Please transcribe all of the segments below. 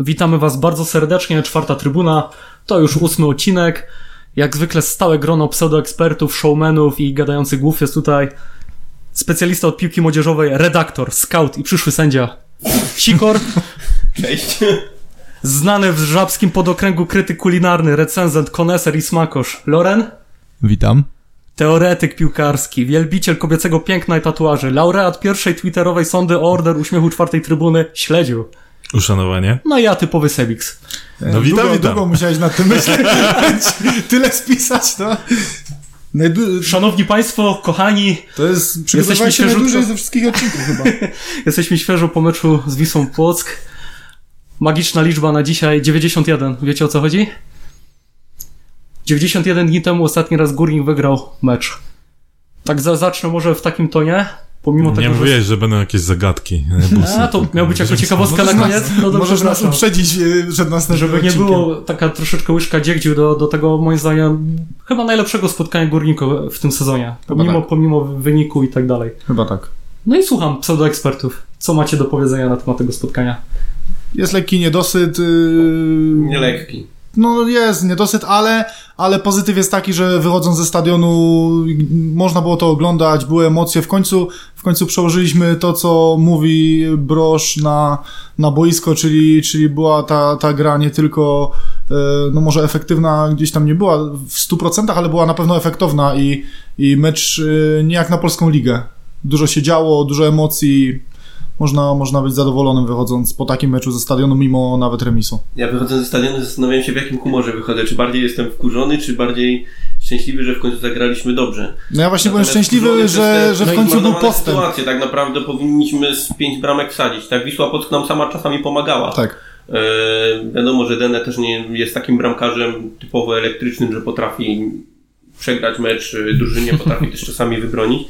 Witamy Was bardzo serdecznie, czwarta trybuna. To już ósmy odcinek. Jak zwykle stałe grono pseudoekspertów, showmenów i gadających głów jest tutaj specjalista od piłki młodzieżowej, redaktor, scout i przyszły sędzia Sikor. Cześć. Znany w żabskim podokręgu krytyk kulinarny, recenzent, koneser i smakosz Loren. Witam. Teoretyk piłkarski, wielbiciel kobiecego piękna i tatuaży, laureat pierwszej twitterowej sondy Order Uśmiechu czwartej trybuny, śledził. Uszanowanie. No i ja typowy Sebix. No witam, długo, witam. długo musiałeś nad tym myśleć. Tyle spisać, no. Najdu- Szanowni Państwo, kochani, to jest się świeżutko. najdłużej ze wszystkich odcinków chyba. Jesteśmy świeżo po meczu z Wisłą Płock. Magiczna liczba na dzisiaj 91. Wiecie o co chodzi? 91 dni temu ostatni raz Górnik wygrał mecz. Tak za, zacznę może w takim tonie, pomimo Nie tego, że... mówiłeś, że będą jakieś zagadki. A, to miał być jako ciekawostka na Możesz koniec? nas- No dobrze, Możesz nas uprzedzić e, przed następnym Żeby nie odcinkiem. było taka troszeczkę łyżka dziegdziu do, do tego, moim zdaniem, chyba najlepszego spotkania Górnika w tym sezonie. Pomimo, tak. pomimo wyniku i tak dalej. Chyba tak. No i słucham pseudoekspertów. Co macie do powiedzenia na temat tego spotkania? Jest lekki niedosyt. Yy... Nielekki. No jest niedosyt, ale, ale pozytyw jest taki, że wychodząc ze stadionu można było to oglądać, były emocje. W końcu, w końcu przełożyliśmy to, co mówi Brosz na, na boisko, czyli, czyli była ta, ta gra nie tylko, e, no może efektywna gdzieś tam nie była w 100%, ale była na pewno efektowna i, i mecz e, nie jak na polską ligę. Dużo się działo, dużo emocji. Można, można być zadowolonym wychodząc po takim meczu ze stadionu, mimo nawet remisu. Ja wychodząc ze stadionu zastanawiałem się w jakim humorze wychodzę. Czy bardziej jestem wkurzony, czy bardziej szczęśliwy, że w końcu zagraliśmy dobrze. No ja właśnie byłem Natomiast szczęśliwy, wkurzony że, przez że te w końcu był postęp. sytuacje. Tak naprawdę powinniśmy z pięć bramek wsadzić. Tak, Wisła Płock nam sama czasami pomagała. Tak. E, wiadomo, że Dene też nie jest takim bramkarzem typowo elektrycznym, że potrafi przegrać mecz drużynie, potrafi też czasami wybronić.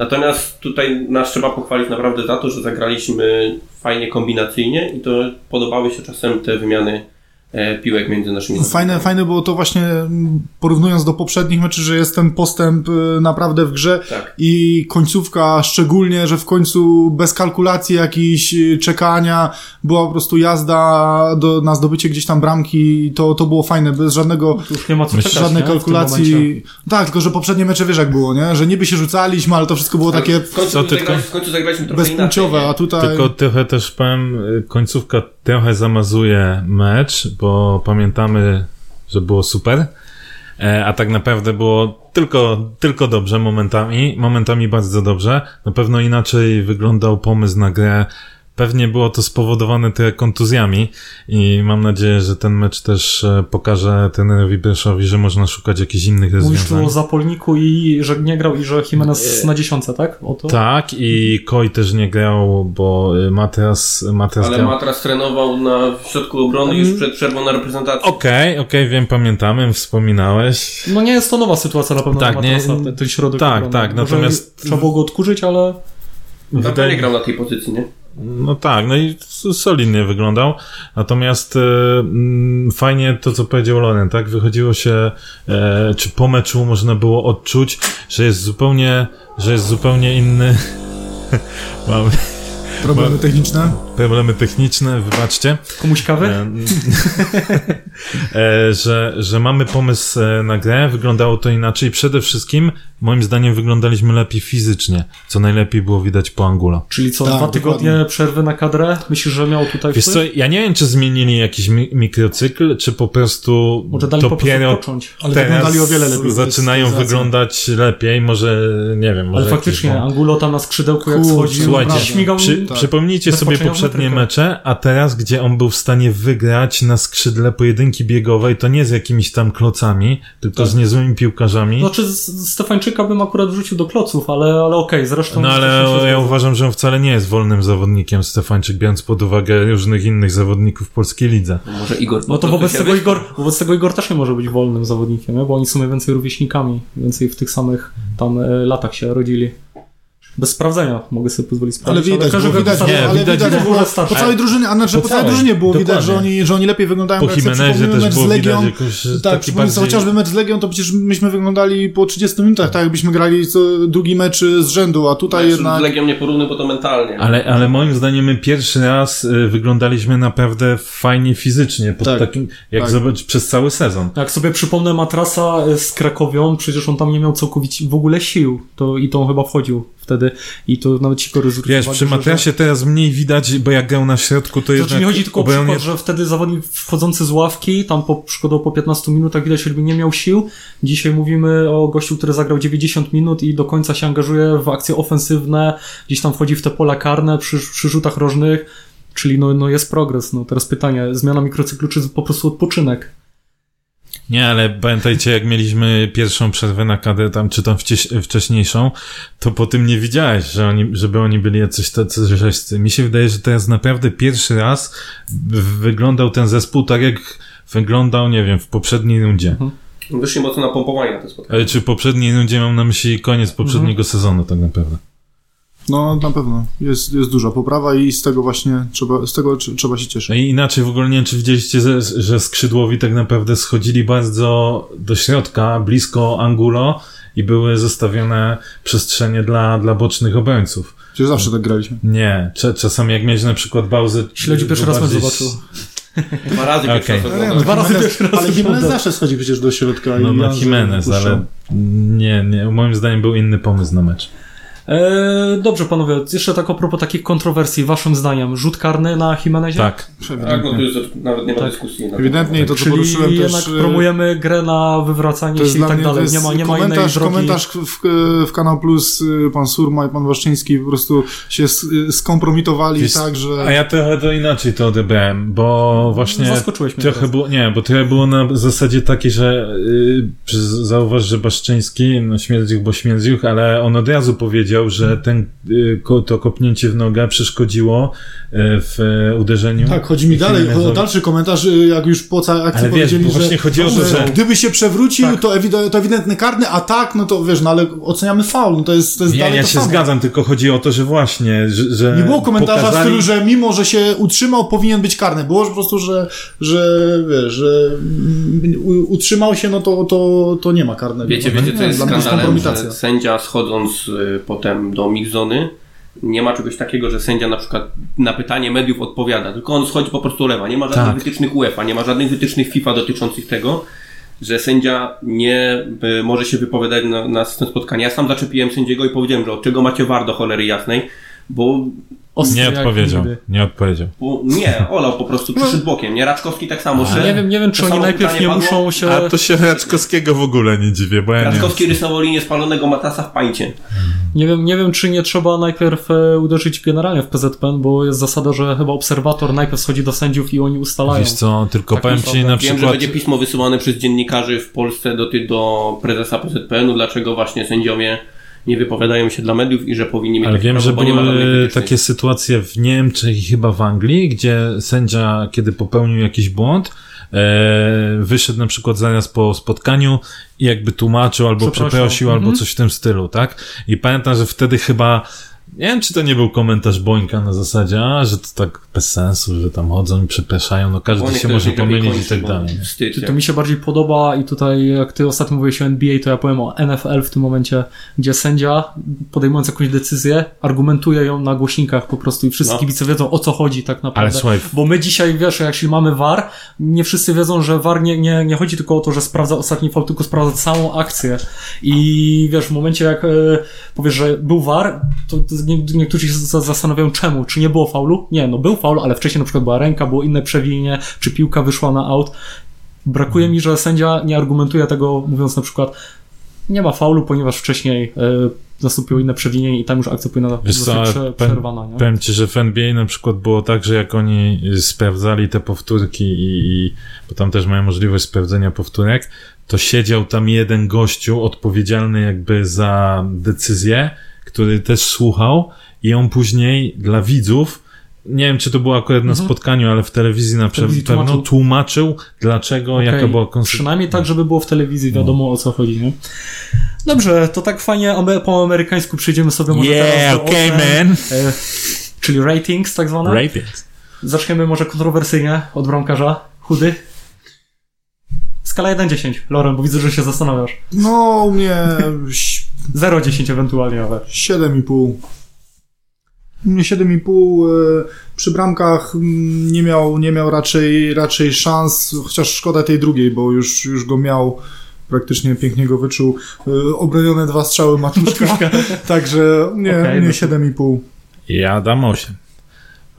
Natomiast tutaj nas trzeba pochwalić naprawdę za to, że zagraliśmy fajnie kombinacyjnie i to podobały się czasem te wymiany piłek między naszymi Fajne, fajne było to właśnie porównując do poprzednich meczy, że jest ten postęp y, naprawdę w grze Tak. i końcówka szczególnie, że w końcu bez kalkulacji jakichś y, czekania była po prostu jazda do, na zdobycie gdzieś tam bramki i to, to było fajne, bez żadnego Tu już nie ma co Myślę, czekać, żadnej nie? Kalkulacji. Tak, tylko że poprzednie mecze wiesz jak było, nie? Że niby się rzucaliśmy, ale to wszystko było takie w, końcu Co tylko- w końcu zagraliśmy trochę bezpłciowe, inaczej, a tutaj... Tylko trochę też powiem, y, końcówka trochę zamazuje mecz, bo pamiętamy, że było super, e, a tak naprawdę było tylko, tylko dobrze momentami, momentami bardzo dobrze. Na pewno inaczej wyglądał pomysł na grę. Pewnie było to spowodowane trochę kontuzjami i mam nadzieję, że ten mecz też e, pokaże trenerowi Breszowi, że można szukać jakichś innych Mówisz tu rozwiązań. o Zapolniku i że nie grał i że Jimenez na dziesiątce, tak? O to? Tak, i Koi też nie grał, bo y, Matras, Matras Ale grał. Matras trenował na, w środku obrony już przed przerwą na reprezentację. Okej, okej, wiem, pamiętamy, wspominałeś. No nie jest to nowa sytuacja na pewno Tak, nie- Matrasa, ten, ten środek tak, obrony. tak, Może natomiast- Trzeba było go odkurzyć, ale Na pewno Wydaje- nie grał na tej pozycji, nie? No tak, no i solidnie wyglądał. Natomiast e, mm, fajnie to, co powiedział Loren, tak? Wychodziło się, e, czy po meczu można było odczuć, że jest zupełnie, że jest zupełnie inny. Mamy Problemy techniczne. problemy techniczne, wybaczcie. komuś kawy? E, e, że, że mamy pomysł e, na grę, wyglądało to inaczej. Przede wszystkim, moim zdaniem, wyglądaliśmy lepiej fizycznie, co najlepiej było widać po Angulo. Czyli co, Tak, dwa tygodnie dokładnie. przerwy na kadrę? Myślisz, że miał tutaj Wiesz wpływ? co, ja nie wiem, czy zmienili jakiś mi mikrocykl, czy po prostu Może dali po prostu dopiero począć. Ale teraz wyglądali o wiele lepiej. Zaczynają wyglądać lepiej, może, nie wiem, może Ale faktycznie, jakieś, no. Angulo tam na skrzydełku jak schodził, Słuchajcie, śmigał... Przy, tak. Przypomnijcie sobie poprzednie mecze, a teraz, gdzie on był w stanie wygrać na skrzydle pojedynki biegowej, to nie z jakimiś tam klocami, tylko z niezłymi piłkarzami. Znaczy z- Stefańczyka bym akurat wrzucił do kloców, ale, ale okej, zresztą... No ale ja uważam, że on wcale nie jest wolnym zawodnikiem Stefańczyk, biorąc pod uwagę różnych innych zawodników w polskiej lidze. Może Igor. No to wobec tego. Igor, wobec tego Igor też nie może być wolnym zawodnikiem, nie? bo oni są mniej więcej rówieśnikami, więcej w tych samych tam e, latach się rodzili. Bez sprawdzenia mogę sobie pozwolić Ale sprawdzić. widać, każdy było, widać, Nie, ale widać widać, było- po całej drużynie, a znaczy Po po całej drużynie było widać, że dokładnie. oni, że oni lepiej wyglądają. Po Jimenezie też mecz było z Legią. widać jakoś Tak, sobie bardziej... chociażby mecz z Legią, to przecież myśmy wyglądali po 30 minutach, tak jakbyśmy grali co drugi mecz z rzędu, a tutaj Mecz jednak... z Legią nie porówny, bo to mentalnie. Ale, ale moim zdaniem my pierwszy raz y, wyglądaliśmy naprawdę fajnie fizycznie, pod Tak, takim, jak tak. zobacz, przez cały sezon. Jak sobie przypomnę Matrasa e, z Krakowią, przecież on tam nie miał całkowicie w ogóle sił. To, I to on chyba wchodził wtedy. I to nawet ci kory zwrócił Wiesz, uwagę, przy że- Matrasie teraz mniej widać, bo jak grał na środku, to To jednak znaczy mi chodzi tylko o obronie- przykład, że wtedy zawodnik wchodzący z ławki, tam po, przykładowo po 15 minutach widać, jakby nie miał sił. Dzisiaj mówimy o gościu, który zagrał 90 minut i do końca się angażuje w akcje ofensywne, gdzieś tam wchodzi w te pola karne przy, przy rzutach rożnych, czyli no, no jest progres. No teraz pytanie, zmiana mikrocyklu czy po prostu odpoczynek? Nie, ale pamiętajcie, jak mieliśmy pierwszą przerwę na KD, tam, czy tam wcześ, wcześniejszą, to po tym nie widziałeś, że oni, żeby oni byli jacyś tacy rzeźcy. Mi się wydaje, że teraz naprawdę pierwszy raz wyglądał ten zespół tak, jak wyglądał, nie wiem, w poprzedniej rundzie. Wyszli mocno napompowanie na te spotkanie. Ale czy w poprzedniej rundzie mam na myśli koniec poprzedniego sezonu, tak naprawdę. No na pewno, jest, jest duża poprawa i z tego właśnie trzeba, z tego tr- trzeba się No cieszyć. i inaczej w ogóle nie wiem, czy widzieliście, że, skrzydłowi tak naprawdę schodzili bardzo do środka, blisko Angulo i były zostawione przestrzenie dla, dla bocznych obrońców. Przecież zawsze tak graliśmy. Nie, cza- czasami jak miałeś na przykład Bauzę... Śledzi pierwszy raz mecz bardziej- zobaczył. Dwa razy pierwszy Okej. raz No. Dwa razy Jimenez- pierwszy raz Ale Jimenez zawsze schodzi przecież do środka. No i na Janży Jimenez, ale nie, nie, moim zdaniem był inny pomysł na mecz. E, dobrze panowie, jeszcze tak a propos takich kontrowersji, waszym zdaniem, rzut karny na Jimenezie? Tak. Tak, no to już nawet nie ma Tak. dyskusji. Ewidentnie to, co Czyli poruszyłem jednak też... promujemy grę na wywracanie się i tak dalej. Nie ma, nie ma innej komentarz, drogi. komentarz w, w Kanał Plus y, pan Surma i pan Waszczyński po prostu się y, skompromitowali Wiesz, tak, że... A ja trochę to inaczej to odebrałem, bo właśnie Zaskoczyłeś mnie trochę było, nie, bo trochę było na zasadzie takiej, że yy, zauważ, że Baszczyński, no śmierdziuch, bo śmierdziuch, ale on od razu powiedział, że ten, ko, to kopnięcie w nogę przeszkodziło yy, w yy, uderzeniu. Tak, chodzi mi dalej, o dalszy komentarz, y, jak już po całej akcji Ale wiesz, powiedzieli, bo że, właśnie chodzi o to, że- gdyby się przewrócił, Tak. to, to ewidentny karny, a tak, no to wiesz, no ale oceniamy faul, no to jest, to jest Nie, dalej ja to się samo. zgadzam, tylko chodzi o to, że właśnie, że, że Nie było komentarza pokazali... w stylu, że mimo, że się utrzymał, powinien być karny. Było po prostu, że, że wiesz, że mm, utrzymał się, no to, to, to nie ma karnego. Wiecie, wiecie, nie, jest dla mnie to skandalem, że sędzia schodząc y, potem do mixzony nie ma czegoś takiego, że sędzia na przykład na pytanie mediów odpowiada, tylko on schodzi po prostu lewa. Nie ma żadnych Tak. wytycznych UEFA, nie ma żadnych wytycznych FIFA dotyczących tego, że sędzia nie y, może się wypowiadać na, na system spotkania. Ja sam zaczepiłem sędziego i powiedziałem, że od czego macie war do cholery jasnej, bo Ostry Nie odpowiedział, nigdy. nie odpowiedział. bo nie, olał po prostu przyszedł bokiem, nie? Raczkowski tak samo. Nie wiem, nie wiem, czy oni najpierw nie padło. muszą się... A to się Raczkowskiego w ogóle nie dziwię, bo ja nie Raczkowski wiem. rysował linię spalonego matasa w pańcie. Nie wiem, nie wiem, czy nie trzeba najpierw e, uderzyć generalnie w PZPN, bo jest zasada, że chyba obserwator najpierw schodzi do sędziów i oni ustalają. Wiesz co, tylko Tak powiem ci na Wiem, że przykład... będzie pismo wysyłane przez dziennikarzy w Polsce do, ty, do prezesa PZPN-u, dlaczego właśnie sędziowie nie wypowiadają się dla mediów i że powinni mieć Ale wiem, prawo, że były takie sytuacje w Niemczech i chyba w Anglii, gdzie sędzia, kiedy popełnił jakiś błąd, e, wyszedł na przykład zaraz po spotkaniu i jakby tłumaczył albo przeprosił, albo Mhm. coś w tym stylu, tak? I pamiętam, że wtedy chyba nie wiem, czy to nie był komentarz Bońka na zasadzie, a, że to tak bez sensu, że tam chodzą i przepraszają, no każdy się może się pomylić i tak dalej. Wstyd, To, to mi się bardziej podoba i tutaj jak ty ostatnio mówiłeś o NBA, to ja powiem o NFL w tym momencie, gdzie sędzia podejmując jakąś decyzję, argumentuje ją na głośnikach po prostu i wszyscy No. kibice wiedzą o co chodzi tak Ale naprawdę. słuchaj, Bo my dzisiaj, wiesz, jak jeśli mamy VAR, nie wszyscy wiedzą, że VAR nie, nie, nie chodzi tylko o to, że sprawdza ostatni faul, tylko sprawdza całą akcję. I wiesz, w momencie jak e, powiesz, że był VAR, to, to nie, niektórzy się za- zastanawiają czemu. Czy nie było faulu? Nie, no był faul, ale wcześniej na przykład była ręka, było inne przewinienie, czy piłka wyszła na out. Brakuje mi, że sędzia nie argumentuje tego, mówiąc na przykład nie ma faulu, ponieważ wcześniej e, nastąpiło inne przewinienie i tam już akcja powinna Wiesz zostać prze, przerwana. Nie? Powiem ci, że w NBA na przykład było tak, że jak oni y, sprawdzali te powtórki i, i bo tam też mają możliwość sprawdzenia powtórek, to siedział tam jeden gościu odpowiedzialny jakby za decyzję, który też słuchał i on później dla widzów nie wiem, czy to było akurat na spotkaniu, ale w telewizji na Mhm. pewno tłumaczył. tłumaczył, dlaczego, Okej, jaka była konsekwencja. Przynajmniej tak, żeby było w telewizji, wiadomo o co chodzi, nie? Dobrze, to tak fajnie po amerykańsku przyjdziemy sobie może Yeah, teraz do okay, ocen, man. e, czyli ratings tak zwane. Ratings. Zaczniemy może kontrowersyjnie od bramkarza. Chudy. Skala 1-10. Loren, bo widzę, że się zastanawiasz. No, u mnie ś- 0-10 ewentualnie, ale... 7,5. U mnie 7,5 e, przy bramkach mm, nie miał, nie miał raczej, raczej szans, chociaż szkoda tej drugiej, bo już, już go miał praktycznie pięknie go wyczuł. E, Obronione dwa strzały Matuszka, także nie, Okej, u mnie no to- 7,5. Ja dam 8.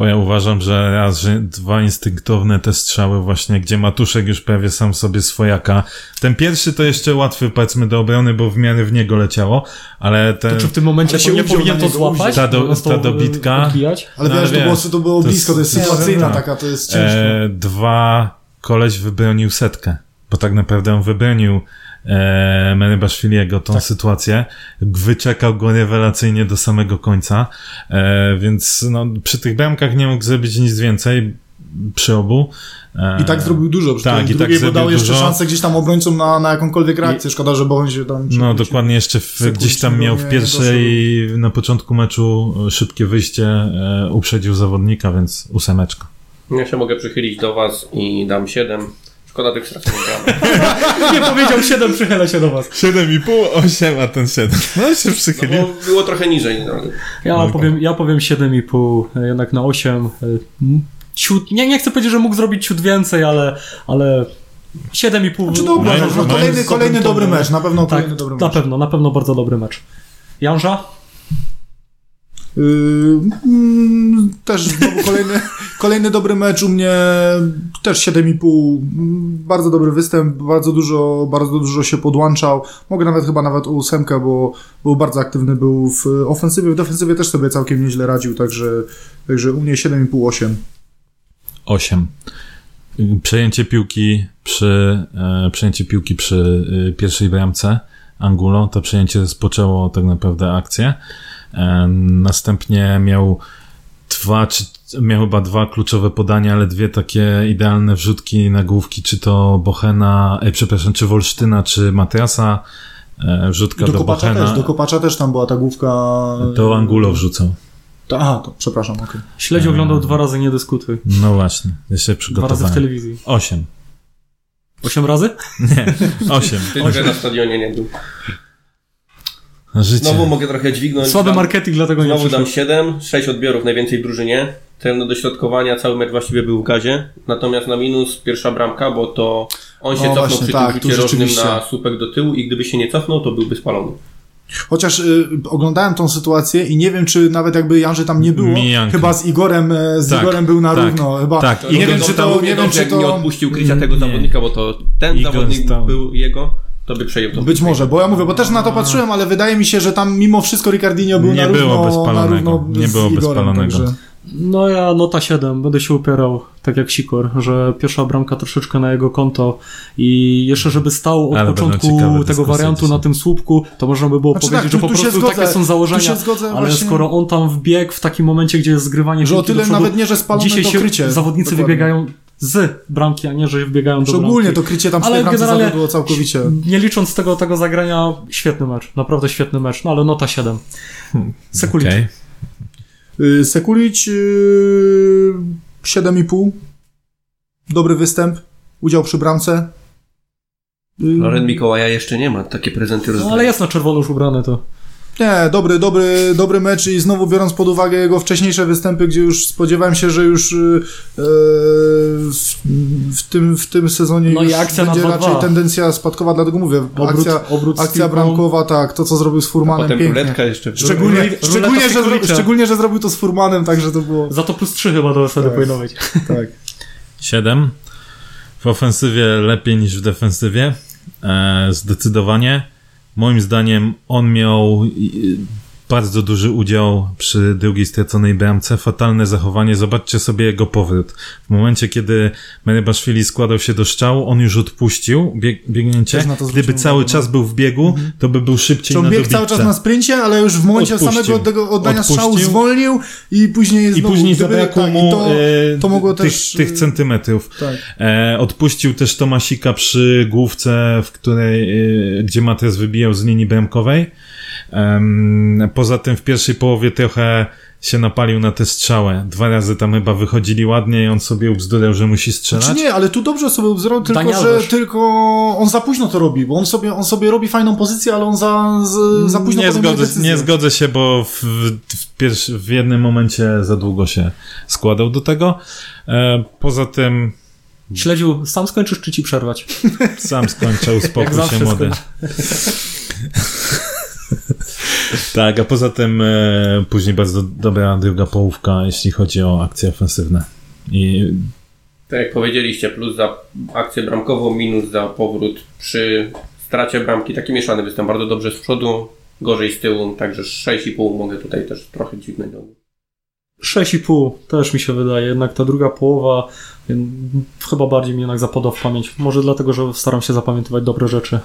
Bo ja uważam, że raz, że dwa instynktowne te strzały właśnie, gdzie Matuszek już prawie sam sobie swojaka. Ten pierwszy to jeszcze łatwy, powiedzmy, do obrony, bo w miarę w niego leciało, ale ten... To czy w tym momencie się nie powinien to złapać? Ta do- ta dobitka. e, Odbijać? Ale No, wiesz, to było, to było to blisko, to jest sytuacyjna tak. taka, to jest ciężko. E, dwa, koleś wybronił setkę, bo tak naprawdę on wybronił e, Menebaszwiliego tą sytuację, wyczekał go rewelacyjnie do samego końca, e, więc no, przy tych bramkach nie mógł zrobić nic więcej przy obu. E, I tak zrobił dużo, przy tak, tak, i tak drugiej jeszcze dużo. szansę gdzieś tam obrońcom na, na jakąkolwiek reakcję. Szkoda, że Bohon się tam... No, dokładnie jeszcze w, gdzieś tam miał w pierwszej, na początku meczu e, szybkie wyjście, e, uprzedził zawodnika, więc ósemeczka. Ja się mogę przychylić do Was i dam 7. Szkoda tych bramek. Nie powiedział 7, przychylę się do was. 7,5, 8, a ten 7. No się No, przychylił. bo było trochę niżej. No. Ja No powiem, ja powiem 7,5, e, jednak na 8. e, Ciut, nie, nie chcę powiedzieć, że mógł zrobić ciut więcej, ale, ale 7,5. Znaczy, to uważam, to kolejny, kolejny dobry mecz, na pewno Tak, kolejny dobry na mecz. pewno, na pewno bardzo dobry mecz. Janża? Yy, mm, też znowu kolejny, kolejny dobry mecz u mnie, też 7,5. Mm, Bardzo dobry występ, bardzo dużo, bardzo dużo się podłączał. Mogę nawet chyba nawet o ósemkę, bo był bardzo aktywny, był w ofensywie, w defensywie też sobie całkiem nieźle radził, także, także u mnie 7,5, 8. 8. Przejęcie piłki przy, e, przejęcie piłki przy e, pierwszej bramce Angulo. To przejęcie rozpoczęło tak naprawdę akcję. E, następnie miał dwa, czy, miał chyba dwa kluczowe podania, ale dwie takie idealne wrzutki na główki, czy to Bochena, e, przepraszam, czy Wolsztyna, czy Matrasa. E, wrzutka Do do, Kopacza Bochena. też, do Kopacza też tam była ta główka. To Angulo wrzucał. To, aha, to przepraszam, okej. Śledź oglądał dwa razy, nie dyskutuj. No właśnie, jeszcze Dwa razy w przygotowałem. telewizji. 8. 8 razy? Nie, 8. Ty że na stadionie nie był. Życie. Znowu mogę trochę dźwignąć. Słaby Dam- marketing, dlatego nie Znowu dam przyszedł. 7, 6 odbiorów najwięcej w drużynie. Ten do dośrodkowania cały mecz właściwie był w gazie. Natomiast na minus pierwsza bramka, bo to on się No cofnął właśnie, przy tak, tym rzucie rożnym na słupek do tyłu i gdyby się nie cofnął, to byłby spalony. Chociaż y, oglądałem tą sytuację i nie wiem, czy nawet jakby Janży tam nie było, Mijanki. chyba z Igorem, e, z Tak, Igorem był na tak, równo. Chyba. tak. I nie Igor wiem, czy to, nie wiem, czy jak nie to... odpuścił krycia tego Nie. zawodnika, bo to ten Igor zawodnik stał. był jego, to by przejął to. Być może, bo ja mówię, bo też na to patrzyłem, ale wydaje mi się, że tam mimo wszystko Ricardinho był Nie na równo, było bezpalonego. na równo Nie z było Igorem, bezpalonego. Także... No ja nota 7, będę się upierał, tak jak Sikor, że pierwsza bramka troszeczkę na jego konto i jeszcze żeby stał od Ale początku tego wariantu na tym słupku, to można by było Znaczy powiedzieć, tak, że po prostu zgodzę, takie są założenia, się zgodzę ale właśnie- skoro on tam wbiegł w takim momencie, gdzie jest zgrywanie Że o tyle przodu, nawet nie, że spalone dzisiaj to się krycie. zawodnicy Dokładnie. wybiegają z bramki, a nie, że wbiegają do Szczególnie bramki. to krycie tam w Ale tej bramce generalnie- zawiodło całkowicie. Nie licząc tego, tego zagrania, świetny mecz, naprawdę świetny mecz, no ale nota 7. Sekulic. Okej. Y, Sekulić y, 7,5. Dobry występ. Udział przy bramce. Y, Loren Mikołaja jeszcze nie ma, takie prezenty No, rozdaje. ale jest na czerwono już ubrany to. Nie, dobry, dobry, dobry mecz i znowu biorąc pod uwagę jego wcześniejsze występy, gdzie już spodziewałem się, że już y, e, w, w, tym, w tym sezonie No i już akcja na będzie 2-2. raczej tendencja spadkowa, dlatego mówię, Obrót- akcja, obrót akcja bramkowa, tak, to co zrobił z Furmanem, Potem pięknie. ruletka jeszcze. Szczególnie, szczególnie, że, szczególnie, że zrobił to z Furmanem, także to było, Za to plus 3 chyba do wtedy Tak. powinno być. tak. 7. W ofensywie lepiej niż w defensywie. E, zdecydowanie. Moim zdaniem on miał bardzo duży udział przy drugiej straconej bramce, fatalne zachowanie. Zobaczcie sobie jego powrót. W momencie, kiedy Merebaszwili składał się do szczału, on już odpuścił bieg, biegnięcie. Gdyby cały uwagę, czas był w biegu, to by był szybciej Czy on na biegł cały czas na sprincie, ale już w momencie Odpuścił. samego oddania strzału Odpuścił. zwolnił i później I znowu, później gdyby- zabrakło tak, mu i to, e, to mogło tych, też... tych centymetrów. Tak. E, odpuścił też Tomasika przy główce, w której, e, gdzie Matres wybijał z linii bramkowej. Poza tym w pierwszej połowie trochę się napalił na tę strzałę. Dwa razy tam chyba wychodzili ładnie i on sobie ubzdurał, że musi strzelać. Czy nie, ale tu dobrze sobie zrobił, tylko Daniel że tylko on za późno to robi, bo on sobie, on sobie robi fajną pozycję, ale on za, za późno nie, zgodzę, decyzję. nie zgodzę się, bo w, w, pierwszy, w jednym momencie za długo się składał do tego. E, poza tym Śledził, sam skończysz, czy ci przerwać? sam skończył, Jak uspokój się młody. Tak, a poza tym e, później bardzo dobra druga połówka, jeśli chodzi o akcje ofensywne. I Tak jak powiedzieliście, plus za akcję bramkową, minus za powrót przy stracie bramki. Taki mieszany występ, bardzo dobrze z przodu, gorzej z tyłu, także 6,5 mogę tutaj też trochę do 6,5 też mi się wydaje, jednak ta druga połowa ym, chyba bardziej mi jednak zapadła w pamięć. Może dlatego, że staram się zapamiętywać dobre rzeczy.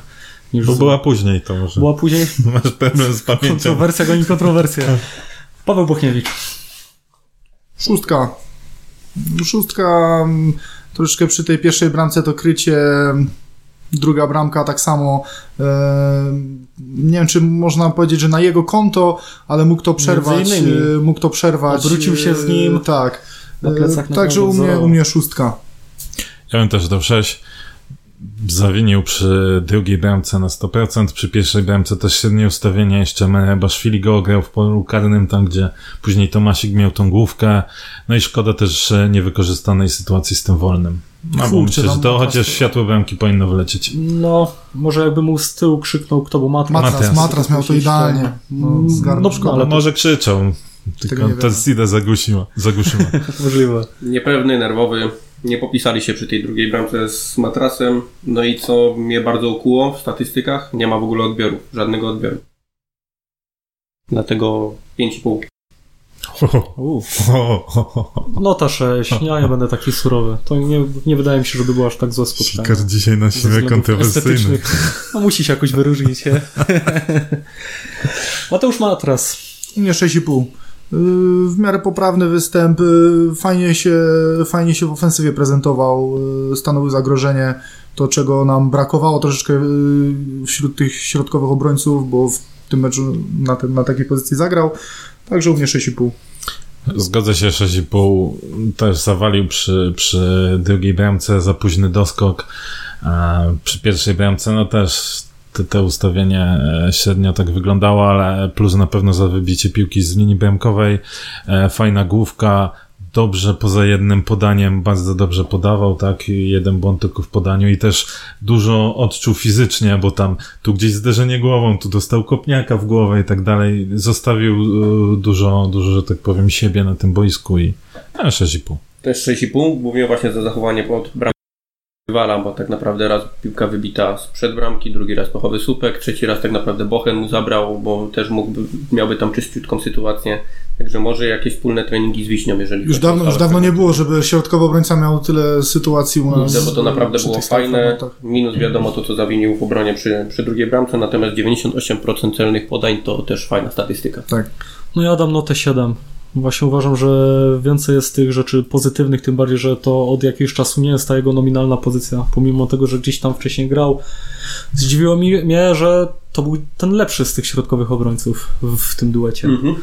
Niż bo złe. była później to może. była później Masz problem z pamięcią. kontrowersja goni kontrowersja. Paweł Bochniewicz. Szóstka. Szóstka, mm, troszeczkę przy tej pierwszej bramce to krycie, druga bramka tak samo. Nie wiem, czy można powiedzieć, że na jego konto, ale mógł to przerwać. innymi. e, Mógł to przerwać. Odwrócił się z nim e, Tak. E, Także u mnie, u mnie szóstka. Ja bym też dał 6. Zawinił przy drugiej bramce na 100%, przy pierwszej bramce też średnie ustawienie, jeszcze Baszwili go ograł w polu karnym, tam gdzie później Tomasik miał tą główkę, no i szkoda też niewykorzystanej sytuacji z tym wolnym. No, bo myślę, że no, to no, chociaż to- światło bramki powinno wylecieć. No, może jakby mu z tyłu krzyknął, kto był matras. Matras, Matras. miał to idealnie. No, zgarnął No, szkodę. ale może krzyczą, tylko. Sida zagłuszyła. zagłuszyła. Możliwe. Niepewny, nerwowy, nie popisali się przy tej drugiej bramce z matrasem. No i co mnie bardzo ukuło w statystykach, nie ma w ogóle odbioru, żadnego odbioru. Dlatego 5,5. Nota 6, ja nie będę taki surowy. To nie, nie wydaje mi się, żeby było aż tak złe spotkanie. Dzisiaj na względów kontrowersyjny. No musi się jakoś wyróżnić, nie? Mateusz Matras. U mnie 6,5. Yy, W miarę poprawny występ, yy, fajnie się, fajnie się w ofensywie prezentował, yy, stanowił zagrożenie, to czego nam brakowało troszeczkę wśród tych środkowych obrońców, bo w tym meczu na, tym, na takiej pozycji zagrał, także u mnie 6,5. Zgodzę się, 6,5 też zawalił przy, przy drugiej bramce, za późny doskok. A przy pierwszej bramce, no też te, te ustawienie e, średnio tak wyglądało, ale plus na pewno za wybicie piłki z linii bramkowej. E, Fajna główka, dobrze poza jednym podaniem, bardzo dobrze podawał, tak, jeden błąd tylko w podaniu i też dużo odczuł fizycznie, bo tam tu gdzieś zderzenie głową, tu dostał kopniaka w głowę i tak dalej. Zostawił e, dużo, dużo, że tak powiem, siebie na tym boisku i a, 6,5. Też 6,5, głównie właśnie za zachowanie pod bramką rywala, bo tak naprawdę raz piłka wybita sprzed bramki, drugi raz pochowy słupek, trzeci raz tak naprawdę Bochen mu zabrał, bo też mógłby, miałby tam czyściutką sytuację. Także może jakieś wspólne treningi z Wiśnią, jeżeli Już chodzi dawno, już dawno nie było, żeby środkowy obrońca miał tyle sytuacji u nas. Bo to naprawdę było fajne. Minus wiadomo to, co zawinił w obronie przy, przy drugiej bramce, natomiast 98% celnych podań to też fajna statystyka. Tak. No ja dam notę 7. Właśnie uważam, że więcej jest tych rzeczy pozytywnych, tym bardziej, że to od jakiegoś czasu nie jest ta jego nominalna pozycja. Pomimo tego, że gdzieś tam wcześniej grał. Zdziwiło mnie, że to był ten lepszy z tych środkowych obrońców w, tym duecie. Mhm.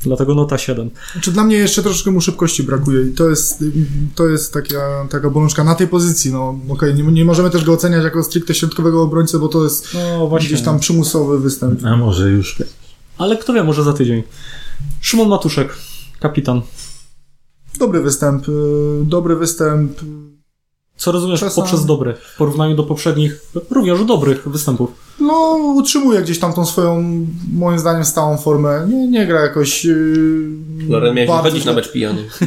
Dlatego nota 7. Znaczy dla mnie jeszcze troszeczkę mu szybkości brakuje i to jest, to jest taka, taka bolączka na tej pozycji. No okej, nie, nie możemy też go oceniać jako stricte środkowego obrońcę, bo to jest No właśnie. gdzieś tam przymusowy występ. A może już. Ale kto wie, może za tydzień. Szymon Matuszek, kapitan. Dobry występ, y, dobry występ. Co rozumiesz Czasami- poprzez dobre, w porównaniu do poprzednich, również dobrych występów. No, utrzymuje gdzieś tam tą swoją, moim zdaniem, stałą formę. Nie, nie gra jakoś... Yy, Loren, miałeś bardzo wychodzić na mecz pijany. Nie,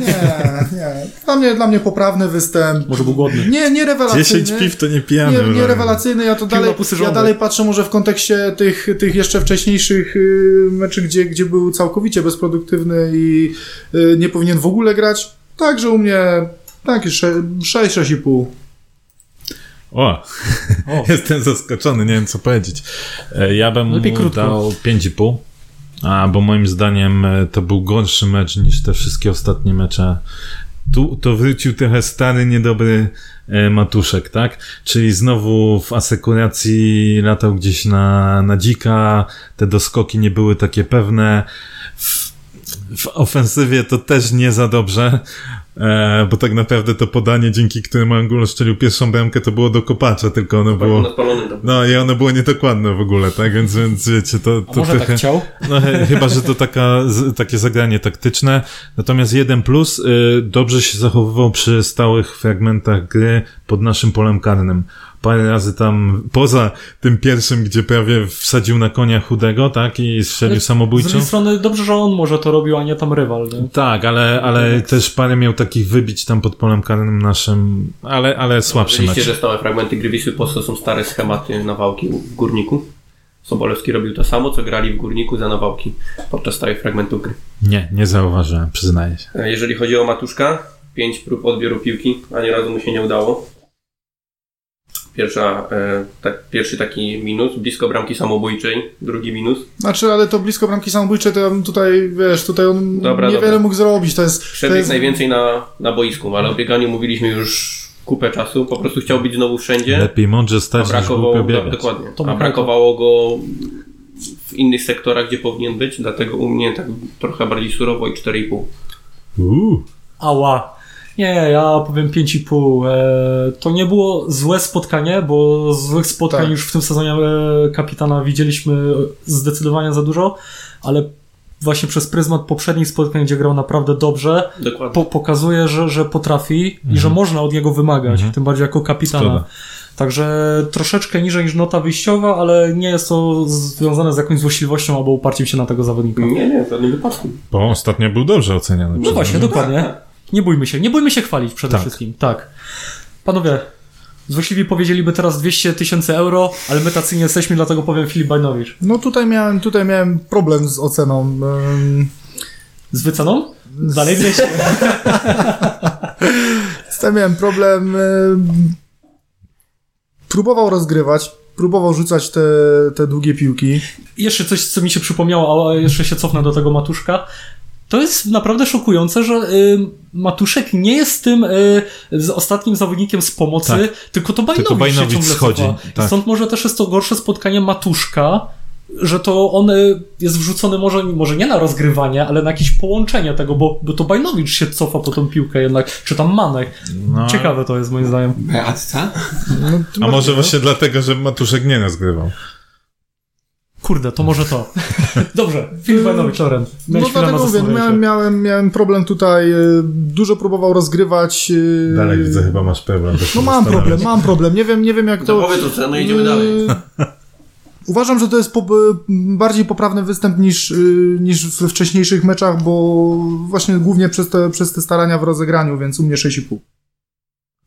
nie. Dla mnie, dla mnie poprawny występ. Może był głodny. Nie, nie rewelacyjny. 10 piw to nie pijany. Nie, nie rewelacyjny, ja to Pił dalej, ja dalej patrzę może w kontekście tych, tych jeszcze wcześniejszych y, meczy, gdzie, gdzie był całkowicie bezproduktywny i y, nie powinien w ogóle grać. Także u mnie takie 6-6,5. O, O. jestem zaskoczony, nie wiem co powiedzieć. E, Ja bym Lepiej mu krótko. dał 5,5, a bo moim zdaniem e, to był gorszy mecz niż te wszystkie ostatnie mecze. Tu to wrócił trochę stary, niedobry e, Matuszek, tak? Czyli znowu w asekuracji latał gdzieś na, na dzika, te doskoki nie były takie pewne. W, w ofensywie to też nie za dobrze, e, bo tak naprawdę to podanie, dzięki któremu Angulo strzelił pierwszą bramkę, to było do kopacza, tylko ono Był było... No i ono było niedokładne w ogóle, tak? Więc, więc wiecie, to, to może trochę... tak chciał? No, chyba, że to taka, z, takie zagranie taktyczne. Natomiast jeden plus, y, dobrze się zachowywał przy stałych fragmentach gry pod naszym polem karnym. Parę razy tam, poza tym pierwszym, gdzie prawie wsadził na konia chudego, tak, i strzelił Ale Z drugiej strony dobrze, że on może to robił, a nie tam rywal. Nie? Tak, ale, ale też parę miał takich wybić tam pod polem karnym naszym, ale, ale słabszy Widzieliście, mecz. że stałe fragmenty gry Wisły po prostu są stare schematy nawałki w Górniku. Sobolewski robił to samo, co grali w Górniku za nawałki podczas stałych fragmentów gry. Nie, nie zauważyłem, przyznaję się. E, Jeżeli chodzi o Matuszka, pięć prób odbioru piłki, ani razu mu się nie udało. Pierwsza, e, tak, pierwszy taki minus, blisko bramki samobójczej, drugi minus. Znaczy, ale to blisko bramki samobójcze, to ja bym tutaj, wiesz, tutaj on Dobra, niewiele dobra. mógł zrobić. To jest, to Przebieg jest najwięcej na, na boisku, ale o bieganiu mówiliśmy już kupę czasu, po prostu chciał być znowu wszędzie. Lepiej mądrze A stać niż brakowało, głupio biegać. dokładnie. To A brakowało go w innych sektorach, gdzie powinien być, dlatego u mnie tak trochę bardziej surowo i 4,5. Uuu. Ała. Nie, ja powiem 5,5. E, to nie było złe spotkanie, bo złych spotkań Tak. już w tym sezonie e, kapitana widzieliśmy zdecydowanie za dużo, ale właśnie przez pryzmat poprzednich spotkań, gdzie grał naprawdę dobrze, po, pokazuje, że, że potrafi i że można od niego wymagać, Mhm. tym bardziej jako kapitana. Także troszeczkę niżej niż nota wyjściowa, ale nie jest to związane z jakąś złośliwością albo uparciem się na tego zawodnika. Nie, nie, w żadnym wypadku. Bo ostatnio był dobrze oceniany. No właśnie, mnie. dokładnie. Nie bójmy się, nie bójmy się chwalić przede Tak. wszystkim. Tak. Panowie, złośliwi powiedzieliby teraz 200 tysięcy euro, ale my tacy nie jesteśmy, dlatego powiem Filip Bajnowicz. No tutaj miałem, tutaj miałem problem z oceną. Ym, Z wyceną? Dalej 200. Tutaj miałem problem. ym, Próbował rozgrywać, próbował rzucać te, te długie piłki. jeszcze coś, co mi się przypomniało, a jeszcze się cofnę do tego Matuszka. To jest naprawdę szokujące, że y, Matuszek nie jest tym y, z ostatnim zawodnikiem z pomocy, Tak. tylko to Bajnowicz, Tylko Bajnowicz się ciągle schodzi, tak. Stąd może też jest to gorsze spotkanie Matuszka, że to on y, jest wrzucony może, może nie na rozgrywanie, ale na jakieś połączenie tego, bo, bo to Bajnowicz się cofa po tą piłkę jednak, czy tam Manek. No, Ciekawe to jest moim zdaniem. Beatca? No, A może właśnie dlatego, że Matuszek nie rozgrywał. Kurde, to może to. Dobrze, Filip Bajnowicz, Loren. No dlatego mówię, no miałem, miałem, miałem problem tutaj, y, dużo próbował rozgrywać. y, Dalej widzę, chyba masz problem. to No mam problem, mam problem, nie wiem, nie wiem jak To to... powiedz ocenę, no idziemy dalej. Yy, Uważam, że to jest po, bardziej poprawny występ niż, yy, niż we wcześniejszych meczach, bo właśnie głównie przez te, przez te starania w rozegraniu, więc u mnie 6,5.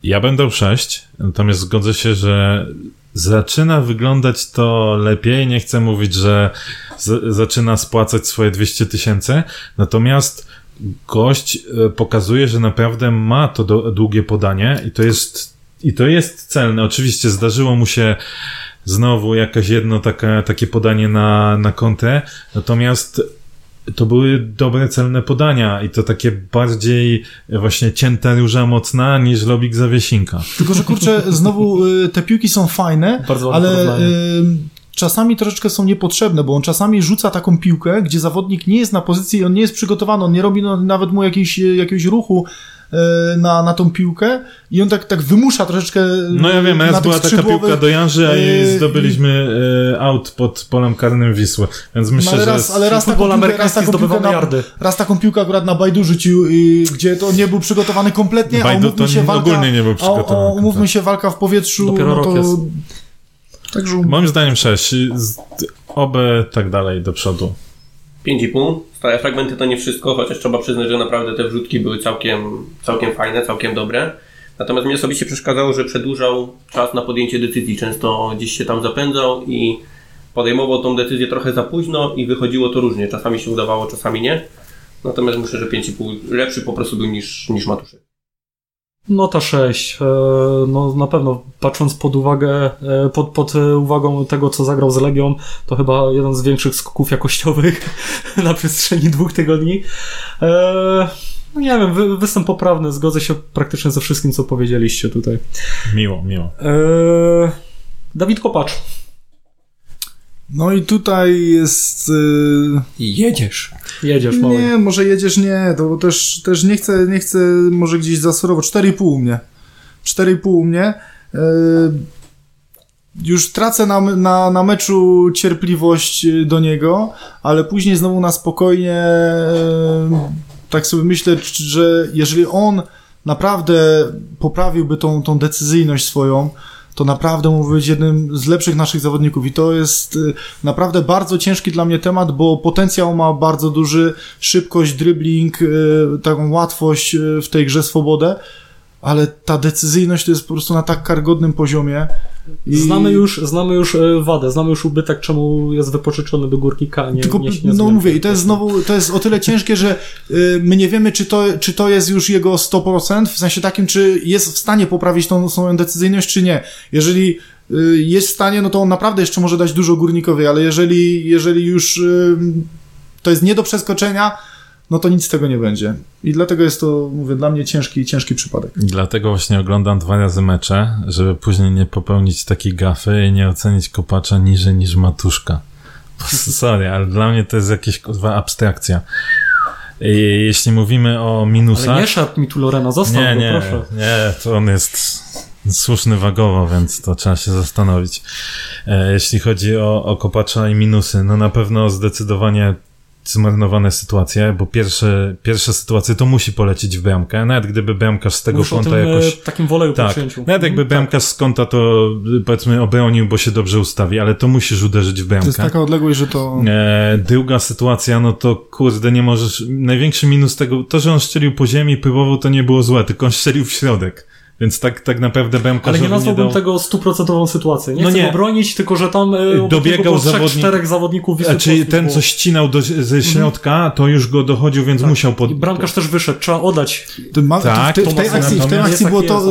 Ja będę 6, natomiast zgodzę się, że zaczyna wyglądać to lepiej. Nie chcę mówić, że z- zaczyna spłacać swoje 200 tysięcy, natomiast gość e, pokazuje, że naprawdę ma to do, długie podanie i to jest i to jest celne. Oczywiście zdarzyło mu się znowu jakieś jedno takie, takie podanie na, na kontę, natomiast to były dobre, celne podania i to takie bardziej właśnie cięta róża mocna niż lobik zawiesinka. Tylko, że kurczę, znowu y, te piłki są fajne, Bardzo ale y, czasami troszeczkę są niepotrzebne, bo on czasami rzuca taką piłkę, gdzie zawodnik nie jest na pozycji, on nie jest przygotowany, on nie robi no, nawet mu jakiejś, jakiegoś ruchu, e, na, na tą piłkę i on tak, tak wymusza troszeczkę No ja wiem, raz była taka piłka do Janży, a e, i zdobyliśmy out pod polem karnym Wisły. Więc No, myślę, ale że... raz, ale raz taką, piłkę, raz, taką piłkę na, raz taką piłkę akurat na Bajdu rzucił, i, gdzie to nie był przygotowany kompletnie, a Bajdu umówmy to się nie- walka, ogólnie nie był a, przygotowany a, umówmy kompletnie. się walka w powietrzu, Dopiero no rok to... jest. Także Moim zdaniem 6. Oby tak dalej do przodu. 5,5. Stałe fragmenty to nie wszystko, chociaż trzeba przyznać, że naprawdę te wrzutki były całkiem, całkiem fajne, całkiem dobre. Natomiast mnie osobiście przeszkadzało, że przedłużał czas na podjęcie decyzji. Często gdzieś się tam zapędzał i podejmował tą decyzję trochę za późno i wychodziło to różnie. Czasami się udawało, czasami nie. Natomiast myślę, że 5,5 lepszy po prostu był niż, niż Matuszek. Nota 6. E, No na pewno patrząc pod uwagę, e, pod, pod e, uwagą tego, co zagrał z Legią, to chyba jeden z większych skoków jakościowych na przestrzeni dwóch tygodni. No nie wiem, wy, występ poprawny, zgodzę się praktycznie ze wszystkim, co powiedzieliście tutaj. Miło, miło. Dawid Kopacz. No i tutaj jest... Yy... Jedziesz. Jedziesz, mały. Nie, może jedziesz, nie, to też, też nie chcę, nie chcę może gdzieś zasurowo, 4,5 u mnie. 4,5 u mnie. Yy, już tracę na, na, na meczu cierpliwość y, do niego, ale później znowu na spokojnie yy, tak sobie myślę, że jeżeli on naprawdę poprawiłby tą, tą decyzyjność swoją, to naprawdę mógł być jednym z lepszych naszych zawodników. I to jest y, naprawdę bardzo ciężki dla mnie temat, bo potencjał ma bardzo duży, szybkość, dribbling, y, taką łatwość y, w tej grze, swobodę, ale ta decyzyjność to jest po prostu na tak karygodnym poziomie. I... Znamy już, znamy już e, wadę, znamy już ubytek, czemu jest wypożyczony do górnika, nie, Tylko, nie, nie no mówię, i to jest znowu, to jest o tyle ciężkie, że y, my nie wiemy, czy to, czy to jest już jego 100%, w sensie takim, czy jest w stanie poprawić tą swoją decyzyjność, czy nie. Jeżeli y, jest w stanie, no to on naprawdę jeszcze może dać dużo górnikowi, ale jeżeli, jeżeli już to jest nie do przeskoczenia, no to nic z tego nie będzie. I dlatego jest to, mówię, dla mnie ciężki, ciężki przypadek. Dlatego właśnie oglądam dwa razy mecze, żeby później nie popełnić takiej gafy i nie ocenić kopacza niżej niż matuszka. Sorry, ale dla mnie to jest jakieś kurwa abstrakcja. I jeśli mówimy o minusach... Ale nie szarp mi tu Lorena, zostaw nie, go, nie, proszę. nie, to on jest słuszny wagowo, więc to trzeba się zastanowić. E, jeśli chodzi o, o kopacza i minusy, no na pewno zdecydowanie zmarnowane sytuacje, bo pierwsze, pierwsze sytuacje to musi polecieć w bramkę, nawet gdyby bramkarz z tego o kąta tym e, jakoś... takim woleju Tak, przyjęciu. nawet jakby Mhm, bramkarz z kąta to y, powiedzmy obronił, bo się dobrze ustawi, ale to musisz uderzyć w To jest bramkę. taka odległość, że to... E, druga sytuacja, no to kurde, nie możesz. Największy minus tego, to, że on strzelił po ziemi, próbował, to nie było złe, tylko on strzelił w środek. Więc tak, tak naprawdę Ale bramkarzowi nie nazwałbym dał... tego stuprocentową sytuacją. Nie No chcę nie. go bronić, tylko że tam e, Dobiegał było trzech, zawodnik- czterech zawodników Wisły czyli ten, było. co ścinał do, ze środka, to już go dochodził, więc musiał pod... I bramkarz też wyszedł, trzeba oddać. to ma, Tak, to w, tej, w tej akcji, w tej akcji było to, jest,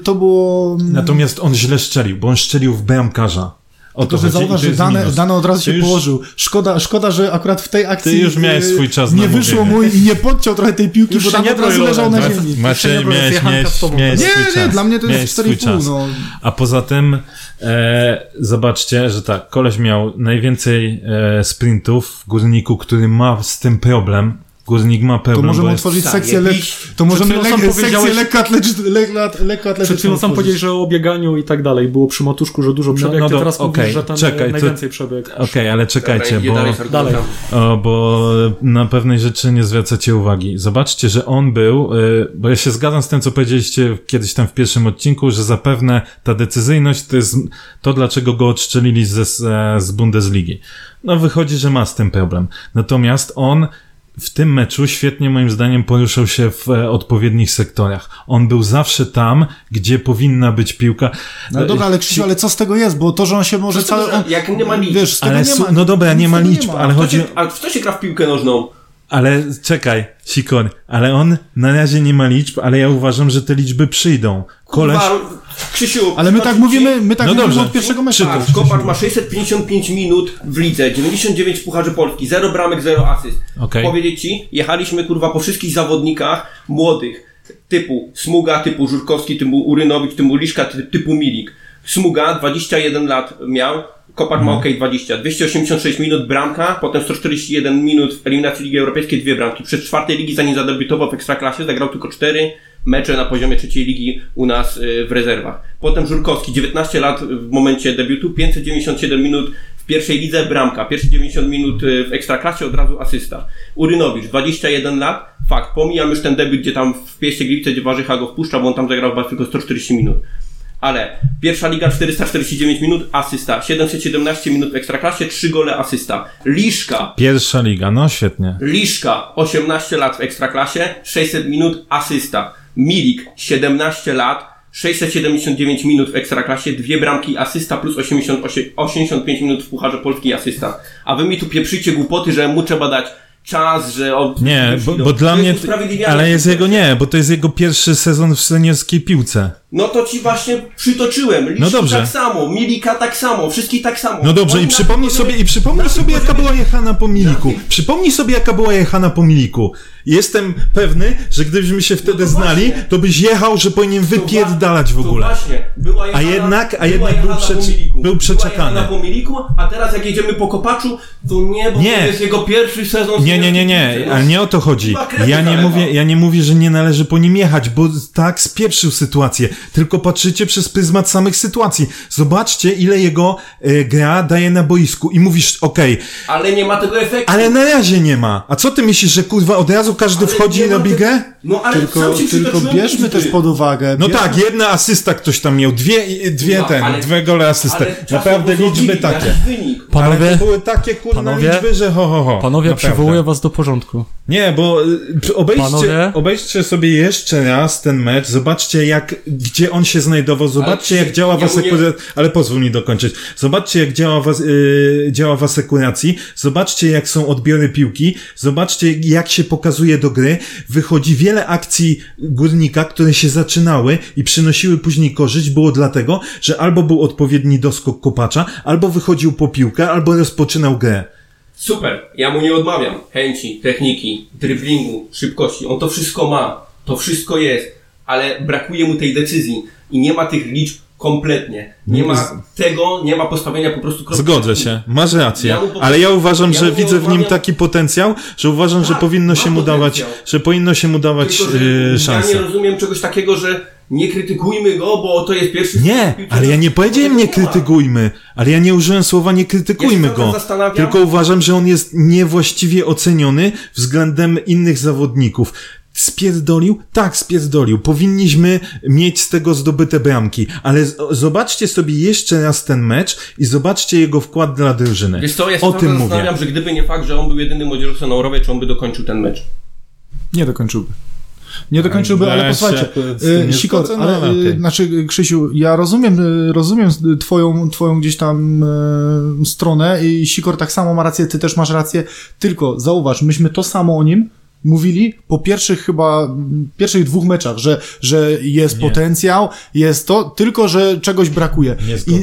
y, to było... Natomiast on źle strzelił, bo on strzelił w bramkarza. O to że zauważ, że dane, dane od razu Ty się już- położył. Szkoda, szkoda, że akurat w tej akcji Ty już miałeś y, swój czas nie na wyszło mu mówienie. i nie podciął trochę tej piłki, Już bo tam nie od razu leżał na ziemi. Maciej, miałeś, miałeś, miałeś Nie, nie, czas. dla mnie to jest swój 4,5. czas. No. A poza tym e, zobaczcie, że tak, koleś miał najwięcej e, sprintów w górniku, który ma z tym problem. Górnik ma To problem, możemy otworzyć tak, sekcję, le, jakiś- to możemy le, sekcję lekkoatletyczną lekko, lekko Przed chwilą sam powiedziałeś, że o bieganiu i tak dalej. Było przy matuszku, że dużo przebieg, no ty do- teraz okej, mówisz, że ten czekaj, e, to- najwięcej przebieg. Okej, ale czekajcie, bo, dalej, dalej. o, bo na pewnej rzeczy nie zwracacie uwagi. Zobaczcie, że on był, y, bo ja się zgadzam z tym, co powiedzieliście kiedyś tam w pierwszym odcinku, że zapewne ta decyzyjność to jest to, dlaczego go odszczelili ze, z, z Bundesligi. No wychodzi, że ma z tym problem. Natomiast on w tym meczu świetnie moim zdaniem poruszał się w e, odpowiednich sektorach. On był zawsze tam, gdzie powinna być piłka. No dobra, ale Krzysiu, ale co z tego jest? Bo to, że on się może cały... On, jak nie ma liczb? Wiesz, z tego Ale nie ma. no dobra, nie ma z tego liczb, ale Kto chodzi... się, ale w co się gra w piłkę nożną? Ale czekaj, Sikor, ale on na razie nie ma liczb, ale ja uważam, że te liczby przyjdą. Koleś... Kurwa, Krzysiu, Ale my tak mówimy, my tak No mówimy dobrze. od pierwszego meczu. Patrz, Kopacz ma 655 minut w lidze, 99 Pucharzy Polski, 0 bramek, 0 asyst. Okej. Powiedzieć ci, jechaliśmy kurwa po wszystkich zawodnikach młodych, typu Smuga, typu Żurkowski, typu Urynowicz, typu Liszka, ty- typu Milik. Smuga 21 lat miał, Kopacz ma OK 20, 286 minut bramka, potem 141 minut w eliminacji Ligi Europejskiej, dwie bramki. Przez czwartej ligi zanim zadebiutował w Ekstraklasie zagrał tylko 4 mecze na poziomie trzeciej ligi u nas y, w rezerwach. Potem Żurkowski, 19 lat w momencie debiutu, 597 minut w pierwszej lidze, bramka. Pierwsze 90 minut y, w Ekstraklasie, od razu asysta. Urynowicz, 21 lat, fakt, pomijam już ten debiut, gdzie tam w Pieście Gliwice, gdzie Warzycha go wpuszcza, bo on tam zagrał chyba tylko 140 minut. Ale pierwsza liga 449 minut, asysta. 717 minut w Ekstraklasie, 3 gole, asysta. Liszka, Pierwsza liga, no świetnie. Liszka, 18 lat w Ekstraklasie, 600 minut, asysta. Milik, 17 lat, 679 minut w Ekstraklasie, dwie bramki, asysta plus 88, 85 minut w Pucharze Polski, asysta. A wy mi tu pieprzycie głupoty, że mu trzeba dać czas, że on... Nie, bo, bo dla mnie. Ale jest jego nie, bo to jest jego pierwszy sezon w seniorskiej piłce. No to ci właśnie przytoczyłem. Liszki No dobrze. tak samo, Milika tak samo, wszystkich tak samo. No dobrze, Oni i przypomnij sobie, i przypomnij sobie, jaka była jechana po Miliku. Przypomnij sobie, jaka była jechana po Miliku. Jestem pewny, że gdybyśmy się wtedy No to znali, właśnie. to byś jechał, że powinien wypierdalać w To ogóle. właśnie, była jechana, jednak- a jednak był przecz- był przeczekany. Była po Miliku, a teraz jak jedziemy po Kopaczu, to nie, bo Nie. to jest jego pierwszy sezon. Nie, nie, nie, nie, No, ale nie o to chodzi. Ja nie mówię, ja nie mówię, że nie należy po nim jechać, bo tak spieprzył sytuację. Tylko patrzycie przez pryzmat samych sytuacji. Zobaczcie, ile jego e, gra daje na boisku i mówisz, okej, Ale nie ma tego efektu. ale na razie nie ma. A co ty myślisz, że kurwa od razu każdy Ale wchodzi i robi te- grę? No ale Tylko, tylko bierzmy też pod uwagę. No tak, jedna asysta ktoś tam miał, dwie, dwie No, ten, ale- dwie gole. Ale czasem Naprawdę liczby takie. Ale Panowie, to były takie kurwa Panowie? liczby, że ho, ho, ho. panowie Naprawdę. przywołuję was do porządku. Nie, bo y, obejrzcie, Panowie? obejrzcie sobie jeszcze raz ten mecz, zobaczcie jak, gdzie on się znajdował, zobaczcie jak działa w asekuracji, ale pozwól mi dokończyć. Zobaczcie jak działa w, as- y, działa w asekuracji, zobaczcie jak są odbiory piłki, zobaczcie jak się pokazuje do gry, wychodzi wiele akcji górnika, które się zaczynały i przynosiły później korzyść, było dlatego, że albo był odpowiedni doskok kopacza, albo wychodził po piłkę, albo rozpoczynał grę. Super, ja mu nie odmawiam. Chęci, techniki, driblingu, szybkości. On to wszystko ma, to wszystko jest, ale brakuje mu tej decyzji i nie ma tych liczb kompletnie. Nie ma tego, nie ma postawienia po prostu kropki. Zgodzę się, masz rację, Ja ale ja uważam, ja że widzę w nim taki potencjał, że uważam, że Tak, powinno ma się mu dawać, że powinno się mu dawać Tylko, że yy, ja szansę. nie rozumiem czegoś takiego, że nie krytykujmy go, bo to jest pierwszy Nie, ale ja nie nożnej. powiedziałem nie krytykujmy, ale ja nie użyłem słowa nie krytykujmy Ja go. Tylko uważam, że on jest niewłaściwie oceniony względem innych zawodników. Spierdolił? Tak, spierdolił. Powinniśmy mieć z tego zdobyte bramki, ale zobaczcie sobie jeszcze raz ten mecz i zobaczcie jego wkład dla drużyny. Wiesz co, ja się o tym czas mówię. zastanawiam, że gdyby nie fakt, że on był jedynym młodzieżowcem na Eurowie, czy on by dokończył ten mecz. Nie dokończyłby. Nie dokończyłby, ale posłuchajcie, nie Sikor, no ale, ale y, okej. znaczy Krzysiu, ja rozumiem, y, rozumiem twoją, twoją gdzieś tam y, stronę i Sikor tak samo ma rację, ty też masz rację, tylko zauważ, myśmy to samo o nim mówili po pierwszych chyba, pierwszych dwóch meczach, że, że jest Nie. potencjał, jest to, tylko że czegoś brakuje. I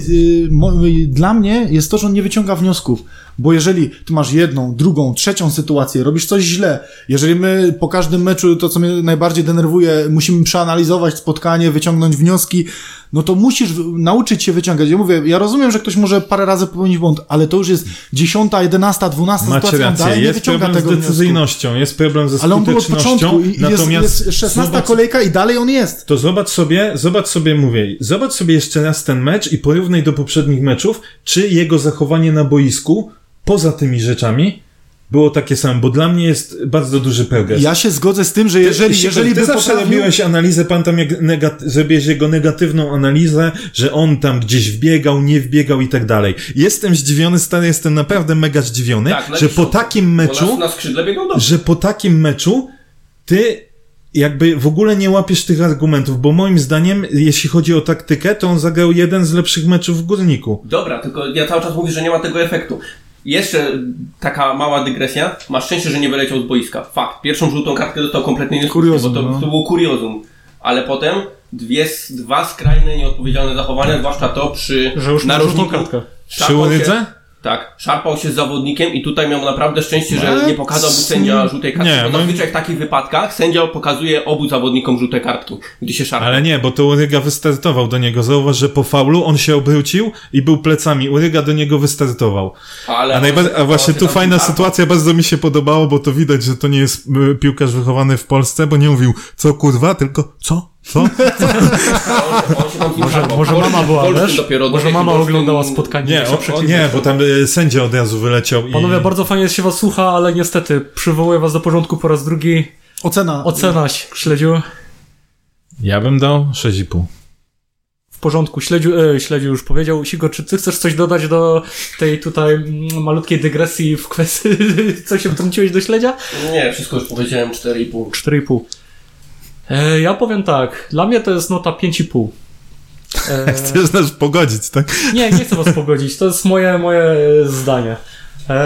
y, mo, y, dla mnie jest to, że on nie wyciąga wniosków, bo jeżeli ty masz jedną, drugą, trzecią sytuację, robisz coś źle, jeżeli my po każdym meczu, to co mnie najbardziej denerwuje, musimy przeanalizować spotkanie, wyciągnąć wnioski, no to musisz nauczyć się wyciągać. Ja mówię, ja rozumiem, że ktoś może parę razy popełnić błąd, ale to już jest dziesiąta, jedenasta, dwunasta sytuacja, rację, dalej nie jest wyciąga problem z tego wniosku. decyzyjnością, jest problem ze Ale on był od skutecznością, początku i jest, natomiast jest 16 zobacz- kolejka i dalej on jest. To zobacz sobie, zobacz sobie, mówię, zobacz sobie jeszcze raz ten mecz i porównaj do poprzednich meczów, czy jego zachowanie na boisku, poza tymi rzeczami, było takie samo, bo dla mnie jest bardzo duży progres. Ja się zgodzę z tym, że jeżeli, ty, jeżeli ty by zawsze poprawił... robiłeś analizę, pan tam jak negat- zrobiłeś jego negatywną analizę, że on tam gdzieś wbiegał, nie wbiegał i tak dalej. Jestem zdziwiony, stary, jestem naprawdę mega zdziwiony, Tak, że po takim meczu Na, na skrzydle biegał dobrze. że po takim meczu ty jakby w ogóle nie łapiesz tych argumentów, bo moim zdaniem, jeśli chodzi o taktykę, to on zagrał jeden z lepszych meczów w Górniku. Dobra, tylko ja cały czas mówię, że nie ma tego efektu. Jeszcze taka mała dygresja. Masz szczęście, że nie wyleciał z boiska. Fakt. Pierwszą żółtą kartkę dostał kompletnie niesłusznie, Kuriozum, bo to, no. to było kuriozum. Ale potem dwie, dwa skrajne, nieodpowiedzialne zachowania, zwłaszcza to przy Że już żółtą kartkę. Przy Urydze? Tak, szarpał się z zawodnikiem i tutaj miał naprawdę szczęście, że nie pokazał mu sędzia żółtej kartki, Nie, bo moim- zazwyczaj w takich wypadkach sędzia pokazuje obu zawodnikom żółte kartki, gdy się szarpał. Ale nie, bo to Uryga wystartował do niego. Zauważ, że po faulu on się obrócił i był plecami. Uryga do niego wystartował. Ale A, najba- a właśnie tu fajna sytuacja, bardzo mi się podobało, bo to widać, że to nie jest y, piłkarz wychowany w Polsce, bo nie mówił, co kurwa, tylko co? Co? Może, może mama była, wiesz? dopiero Może mama oglądała spotkanie. Nie, o, nie, bo tam y, sędzia od razu wyleciał i... Panowie, bardzo fajnie się was słucha, ale niestety przywołuję was do porządku po raz drugi. Ocena. Ocena śledziu. Ja bym dał 6,5. W porządku, śledziu, e, śledziu już powiedział. Sigo, czy ty chcesz coś dodać do tej tutaj mm, malutkiej dygresji w kwestii, co się wtrąciłeś do śledzia? Nie, wszystko już powiedziałem, 4,5. 4,5. E, ja powiem tak, dla mnie to jest nota 5,5. E, Chcesz nas pogodzić, tak? nie, nie chcę was pogodzić, to jest moje, moje zdanie. E,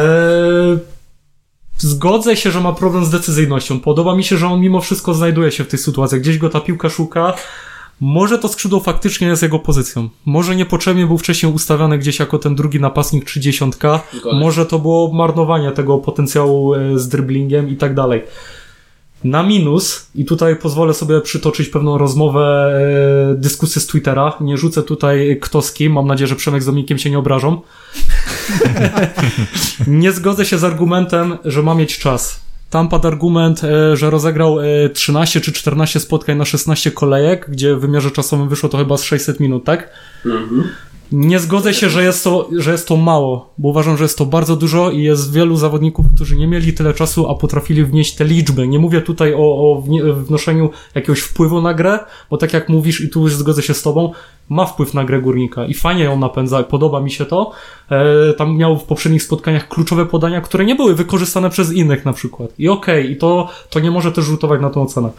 zgodzę się, że ma problem z decyzyjnością. Podoba mi się, że on mimo wszystko znajduje się w tej sytuacji. Gdzieś go ta piłka szuka. Może to skrzydło faktycznie jest jego pozycją. Może niepotrzebnie był wcześniej ustawiany gdzieś jako ten drugi napastnik 30. Zgodzę. Może to było marnowanie tego potencjału e, z dribblingiem i tak dalej. Na minus, i tutaj pozwolę sobie przytoczyć pewną rozmowę, e, dyskusję z Twittera. Nie rzucę tutaj kto z kim, mam nadzieję, że Przemek z Dominikiem się nie obrażą. nie zgodzę się z argumentem, że ma mieć czas. Tam padł argument, e, że rozegrał e, 13 czy 14 spotkań na 16 kolejek, gdzie w wymiarze czasowym wyszło to chyba z 600 minut, tak? Mhm. Nie zgodzę się, że jest, to, że jest to mało, bo uważam, że jest to bardzo dużo i jest wielu zawodników, którzy nie mieli tyle czasu, a potrafili wnieść te liczby. Nie mówię tutaj o, o wnoszeniu jakiegoś wpływu na grę, bo tak jak mówisz i tu już zgodzę się z tobą, ma wpływ na grę górnika i fajnie ją napędza, podoba mi się to. E, tam miał w poprzednich spotkaniach kluczowe podania, które nie były wykorzystane przez innych na przykład. I okej, i to, to nie może też rzutować na tą ocenę.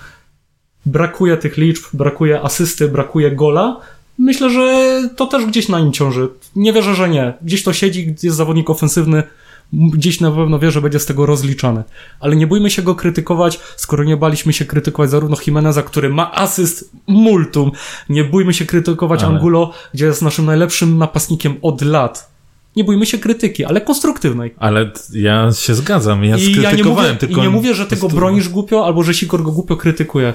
Brakuje tych liczb, brakuje asysty, brakuje gola. Myślę, że to też gdzieś na nim ciąży. Nie wierzę, że nie. Gdzieś to siedzi, jest zawodnik ofensywny, gdzieś na pewno wie, że będzie z tego rozliczany. Ale nie bójmy się go krytykować, skoro nie baliśmy się krytykować zarówno Jimeneza, który ma asyst multum. Nie bójmy się krytykować Ale- Angulo, gdzie jest naszym najlepszym napastnikiem od lat. Nie bójmy się krytyki, ale konstruktywnej. Ale ja się zgadzam, ja I ja nie skrytykowałem, mówię, tylko... I nie mówię, że tego bronisz głupio, albo że Sikor go głupio krytykuje.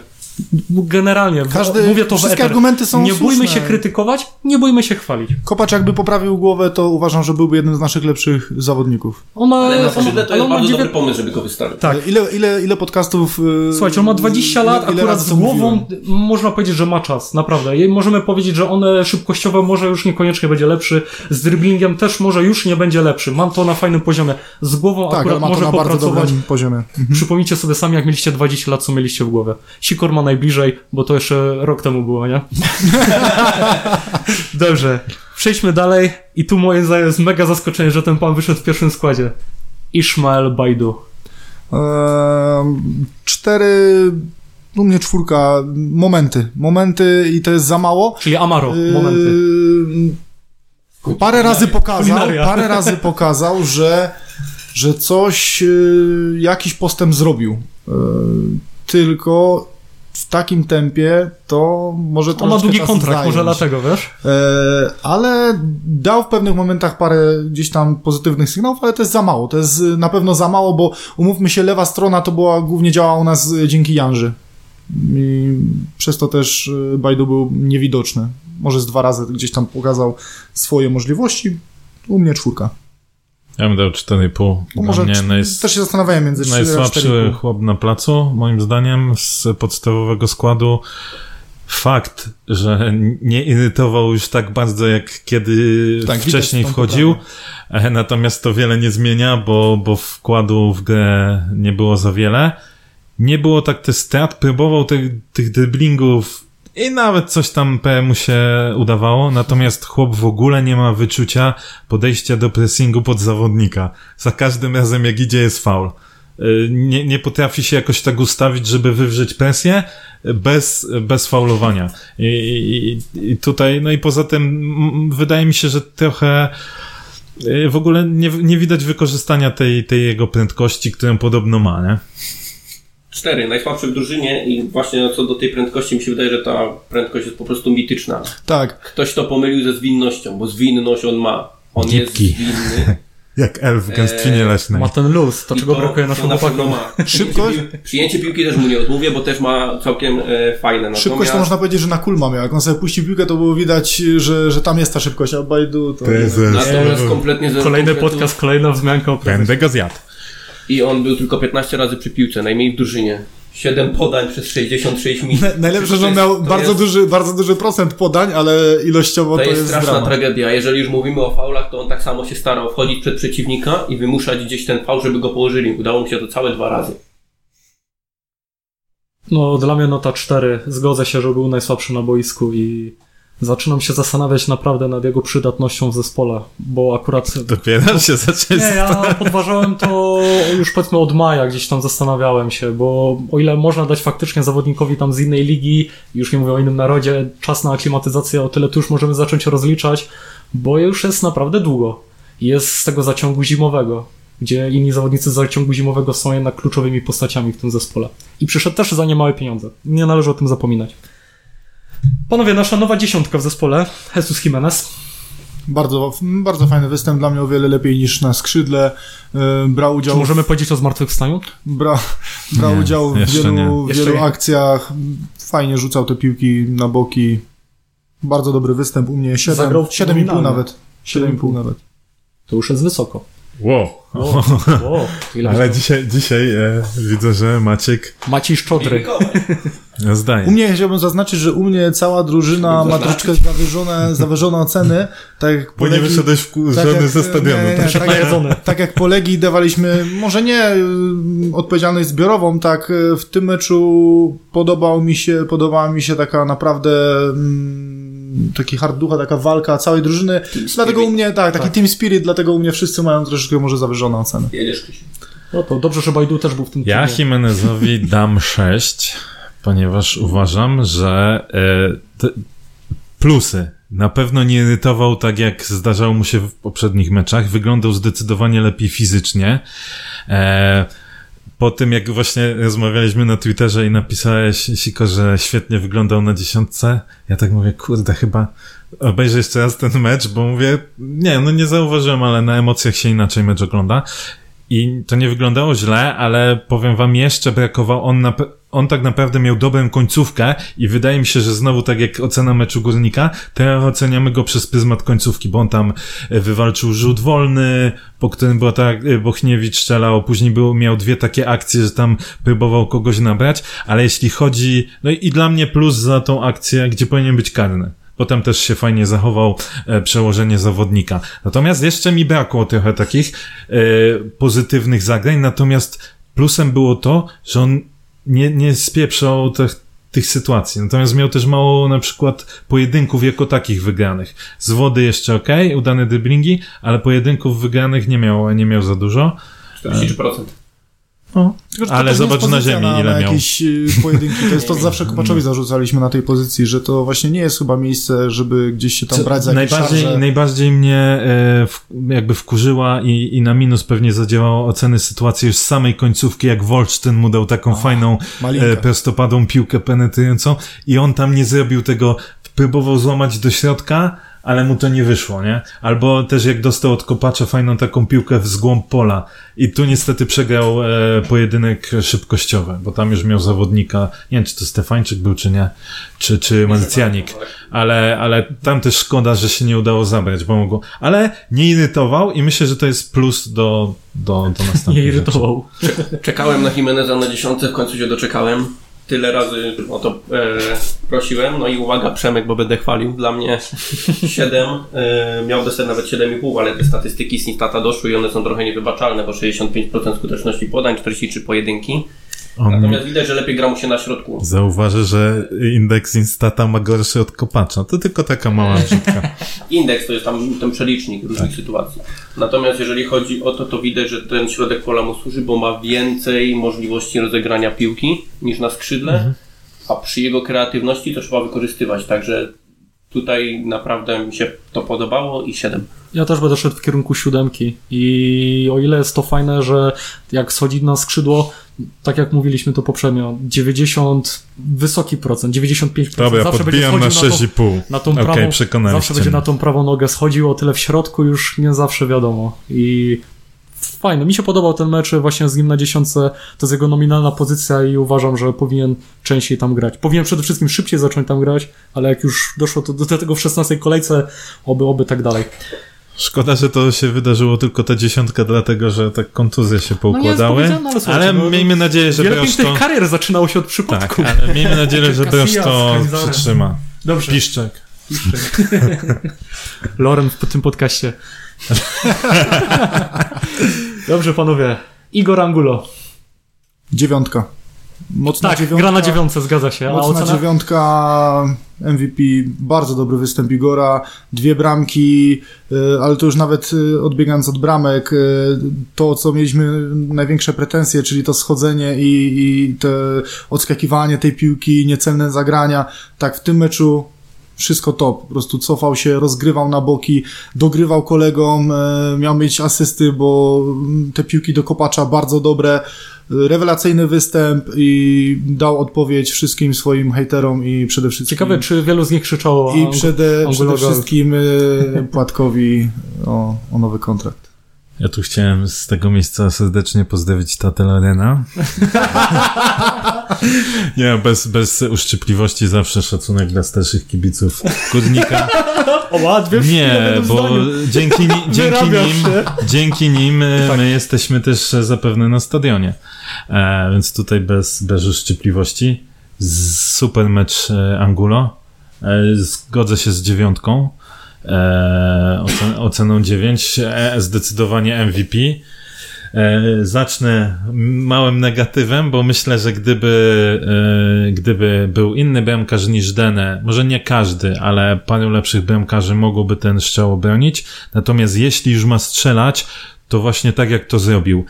Generalnie, Każdy- mówię to wszystkie argumenty są Nie bójmy słuszne. się krytykować, nie bójmy się chwalić. Kopacz jakby poprawił głowę, to uważam, że byłby jednym z naszych lepszych zawodników. On ma, Ale na on, skrzydle to jest bardzo dziewię- dobry pomysł, żeby go wystawić. Tak. Ile, ile, ile podcastów... yy, Słuchajcie, on ma 20 lat, ile- akurat z głową mówiłem? można powiedzieć, że ma czas, naprawdę. Możemy powiedzieć, że on szybkościowo może już niekoniecznie będzie lepszy, z dribblingiem też może już nie będzie lepszy. Mam to na fajnym poziomie. Z głową Tak, akurat ma to może popracować. poziomie. Przypomnijcie sobie sami, jak mieliście 20 lat, co mieliście w głowie. Sikor ma najbliżej, bo to jeszcze rok temu było, nie? Dobrze, przejdźmy dalej. I tu moje jest mega zaskoczenie, że ten pan wyszedł w pierwszym składzie. Ishmael Baidu. Eee, cztery... U mnie czwórka. Momenty. Momenty i to jest za mało. Czyli Amaro, momenty. Eee, Parę razy pokazał, Kulinaria. parę razy pokazał, że, że coś, yy, jakiś postęp zrobił. Yy, tylko w takim tempie to może On ma długi kontrakt, zająć. może dlatego, wiesz? E, ale dał w pewnych momentach parę gdzieś tam pozytywnych sygnałów, ale to jest za mało. To jest y, na pewno za mało, bo umówmy się, lewa strona to była głównie działała u nas y, dzięki Janży. I przez to też y, Bajdu był niewidoczny. Może z dwa razy gdzieś tam pokazał swoje możliwości. U mnie czwórka. Ja bym dał 4,5. No może mnie najs... też się zastanawiałem między 4 a najsłabszy 4,5. chłop na placu, moim zdaniem, z podstawowego składu. Fakt, że nie irytował już tak bardzo, jak kiedy Tak, wcześniej wchodził. E, Natomiast to wiele nie zmienia, bo, bo wkładu w grę nie było za wiele. Nie było tak tych strat, próbował tych, tych driblingów i nawet coś tam mu się udawało, natomiast chłop w ogóle nie ma wyczucia podejścia do pressingu pod zawodnika. Za każdym razem jak idzie jest faul. Y, Nie, nie potrafi się jakoś tak ustawić, żeby wywrzeć presję bez, bez faulowania. I, i, I tutaj, no i poza tym wydaje mi się, że trochę y, w ogóle nie, nie widać wykorzystania tej, tej jego prędkości, którą podobno ma, nie? Cztery, najsłabszy w drużynie i właśnie co do tej prędkości mi się wydaje, że ta prędkość jest po prostu mityczna. Tak. Ktoś to pomylił ze zwinnością, bo zwinność on ma. On Gipki. jest zwinny, Jak elf w gęstwinie Eee, leśnej. Ma ten luz, to I czego brakuje to naszemu na pewno chłopakom. ma. Szybkość? Przyjęcie, pił- przyjęcie piłki też mu nie odmówię, bo też ma całkiem e, fajne. Natomiast Szybkość to można powiedzieć, że na kulma miał. Jak on sobie puścił piłkę, to było widać, że, że tam jest ta szybkość, a Baidu to... Prezes. Natomiast kompletnie Kolejny podcast, kolejna wzmianka o prezesie. Będę go zjadł. I on był tylko 15 razy przy piłce, najmniej w drużynie. 7 podań przez 66 minut. Na- Najlepsze, że on jest- miał to bardzo jest- duży, bardzo duży procent podań, ale ilościowo To to, jest straszna dramat. tragedia. Jeżeli już mówimy o faulach, to on tak samo się starał wchodzić przed przeciwnika i wymuszać gdzieś ten faul, żeby go położyli. Udało mu się to całe dwa razy. No, dla mnie nota 4. Zgodzę się, że był najsłabszy na boisku i zaczynam się zastanawiać naprawdę nad jego przydatnością w zespole, bo akurat... Dopiero się zacząłeś Nie, ja podważałem to już powiedzmy od maja, gdzieś tam zastanawiałem się, bo o ile można dać faktycznie zawodnikowi tam z innej ligi, już nie mówię o innym narodzie, czas na aklimatyzację, o tyle tu już możemy zacząć rozliczać, bo już jest naprawdę długo. Jest z tego zaciągu zimowego, gdzie inni zawodnicy z zaciągu zimowego są jednak kluczowymi postaciami w tym zespole. I przyszedł też za niemałe pieniądze. Nie należy o tym zapominać. Panowie, nasza nowa dziesiątka w zespole, Jesus Jimenez. Bardzo, bardzo fajny występ, dla mnie o wiele lepiej niż na skrzydle. Yy, Brał Czy udział, możemy powiedzieć o zmartwychwstaniu? bra, brał Nie, udział w wielu, wielu nie. akcjach. Fajnie rzucał te piłki na boki. Bardzo dobry występ u mnie. 7, Zagrał 7,5 fenomenalnie. nawet. 7,5 nawet. To już jest wysoko. Wow. To ile Ale dzisiaj, dzisiaj e, widzę, że Maciek Maciej Szczodry. zdaje. U mnie chciałbym zaznaczyć, że u mnie cała drużyna ma troszeczkę zawyżone, zawyżone oceny. Tak jak Bo nie wyszedłeś wkurzony jak- ze stadionu. nie, nie, tak, jak, tak jak po Legii dawaliśmy, może nie y, odpowiedzialność zbiorową, tak y, w tym meczu podobał mi się, podobała mi się taka naprawdę mm, taki hard ducha, taka walka całej drużyny. Dlatego u mnie, tak, taki team spirit, dlatego u mnie wszyscy mają troszeczkę może zawyżone oceny. Jedziesz. No to dobrze, że Bajdu też był w tym Ja teamie. Jimenezowi dam 6, ponieważ uważam, że e, te plusy. Na pewno nie irytował tak, jak zdarzało mu się w poprzednich meczach. Wyglądał zdecydowanie lepiej fizycznie. E, po tym, jak właśnie rozmawialiśmy na Twitterze i napisałeś, Siko, że świetnie wyglądał na dziesiątce, ja tak mówię, kurde, chyba obejrzę jeszcze raz ten mecz, bo mówię, nie, no nie zauważyłem, ale na emocjach się inaczej mecz ogląda. I to nie wyglądało źle, ale powiem wam, jeszcze brakował, on, na, on tak naprawdę miał dobrą końcówkę i wydaje mi się, że znowu tak jak ocena meczu Górnika, teraz oceniamy go przez pryzmat końcówki, bo on tam e, wywalczył rzut wolny, po którym była tak, Bochniewicz strzelał, później był, miał dwie takie akcje, że tam próbował kogoś nabrać, ale jeśli chodzi, no i dla mnie plus za tą akcję, gdzie powinien być karny. Potem też się fajnie zachował e, przełożenie zawodnika. Natomiast jeszcze mi brakło trochę takich e, pozytywnych zagrań, natomiast plusem było to, że on nie, nie spieprzał tych, tych sytuacji. Natomiast miał też mało na przykład pojedynków jako takich wygranych. Z wody jeszcze ok, udane driblingi, ale pojedynków wygranych nie miał, nie miał za dużo. 43%. No. Tylko, Ale zobacz na ziemi, ile na miał. jakieś y, pojedynki. To jest to, zawsze Kopaczowi zarzucaliśmy na tej pozycji, że to właśnie nie jest chyba miejsce, żeby gdzieś się tam Co brać za najbardziej, najbardziej mnie e, w, jakby wkurzyła i, i na minus pewnie zadziałała oceny sytuacji już z samej końcówki, jak Wolsztyn mu dał taką fajną malinka. e, prostopadłą piłkę penetrującą i on tam nie zrobił tego, próbował złamać do środka, ale mu to nie wyszło, nie? Albo też jak dostał od Kopacza fajną taką piłkę w zgłąb pola. I tu niestety przegrał e, pojedynek szybkościowy, bo tam już miał zawodnika, nie wiem czy to Stefańczyk był czy nie, czy, czy Malicjanik, ale, ale tam też szkoda, że się nie udało zabrać, bo mogło, ale nie irytował i myślę, że to jest plus do, do, do następnych Nie irytował. Czekałem na Jimeneza na dziesiątce, w końcu się doczekałem. Tyle razy o to e, prosiłem. No i uwaga, Przemek, bo będę chwalił. Dla mnie 7, e, miał dostać nawet 7,5, ale te statystyki z Instata doszły i one są trochę niewybaczalne, bo 65% skuteczności podań, 43 pojedynki. On Natomiast widać, że lepiej gra mu się na środku. zauważy, że indeks Instata ma gorszy od Kopacza. To tylko taka mała wrzutka. Indeks to jest tam ten przelicznik różnych sytuacji. Natomiast jeżeli chodzi o to, to widać, że ten środek pola mu służy, bo ma więcej możliwości rozegrania piłki niż na skrzydle, a przy jego kreatywności to trzeba wykorzystywać. Także tutaj naprawdę mi się to podobało i 7. Ja też będę szedł w kierunku siódemki i o ile jest to fajne, że jak schodzi na skrzydło, tak jak mówiliśmy to poprzednio, 90, wysoki procent, 95% Dobra, zawsze będzie podbijam na schodził na, 6,5. tą, na tą Okej, prawą, zawsze będzie na tą prawą nogę schodził, o tyle w środku już nie zawsze wiadomo i fajny, mi się podobał ten mecz właśnie z nim na dziesiątce, to jest jego nominalna pozycja i uważam, że powinien częściej tam grać. Powinien przede wszystkim szybciej zacząć tam grać, ale jak już doszło to do tego w 16 kolejce, oby, oby tak dalej. Szkoda, że to się wydarzyło tylko ta dziesiątka, dlatego że tak kontuzje się poukładały. powiedziane, ale ale no, miejmy nadzieję, że pięknych to... karier zaczynało się od Tak, przypadku. ale miejmy nadzieję, że Casillas to przytrzyma. Dobrze. Piszczek. Loren w tym podcaście. Dobrze, panowie. Igor Angulo. Dziewiątka. Mocna Tak, dziewiątka. gra na dziewiątce, zgadza się. A Mocna ocena? dziewiątka MVP, bardzo dobry występ Igora, dwie bramki, y, ale to już nawet y, odbiegając od bramek, y, to co mieliśmy największe pretensje, czyli to schodzenie i, i te odskakiwanie tej piłki, niecelne zagrania, tak w tym meczu wszystko top, po prostu cofał się, rozgrywał na boki, dogrywał kolegom, e, miał mieć asysty, bo te piłki do kopacza bardzo dobre, e, rewelacyjny występ i dał odpowiedź wszystkim swoim hejterom i przede wszystkim Ciekawe, czy wielu z nich krzyczało i przede, przede wszystkim e, Płatkowi o, o nowy kontrakt. Ja tu chciałem z tego miejsca serdecznie pozdrowić tatę Lorena. Nie, bez, bez uszczypliwości zawsze szacunek dla starszych kibiców Górnika. O, ładnie. Nie, bo dzięki, ni- dzięki nim, dzięki nim e, Tak. my jesteśmy też zapewne na stadionie. E, więc tutaj bez, bez uszczypliwości. Super mecz e, Angulo. E, zgodzę się z dziewiątką. E, ocen, oceną 9. E, zdecydowanie MVP. E, zacznę małym negatywem, bo myślę, że gdyby, e, gdyby był inny bramkarz niż Dene, może nie każdy, ale paru lepszych bramkarzy mogłoby ten strzał obronić. Natomiast jeśli już ma strzelać, to właśnie tak jak to zrobił.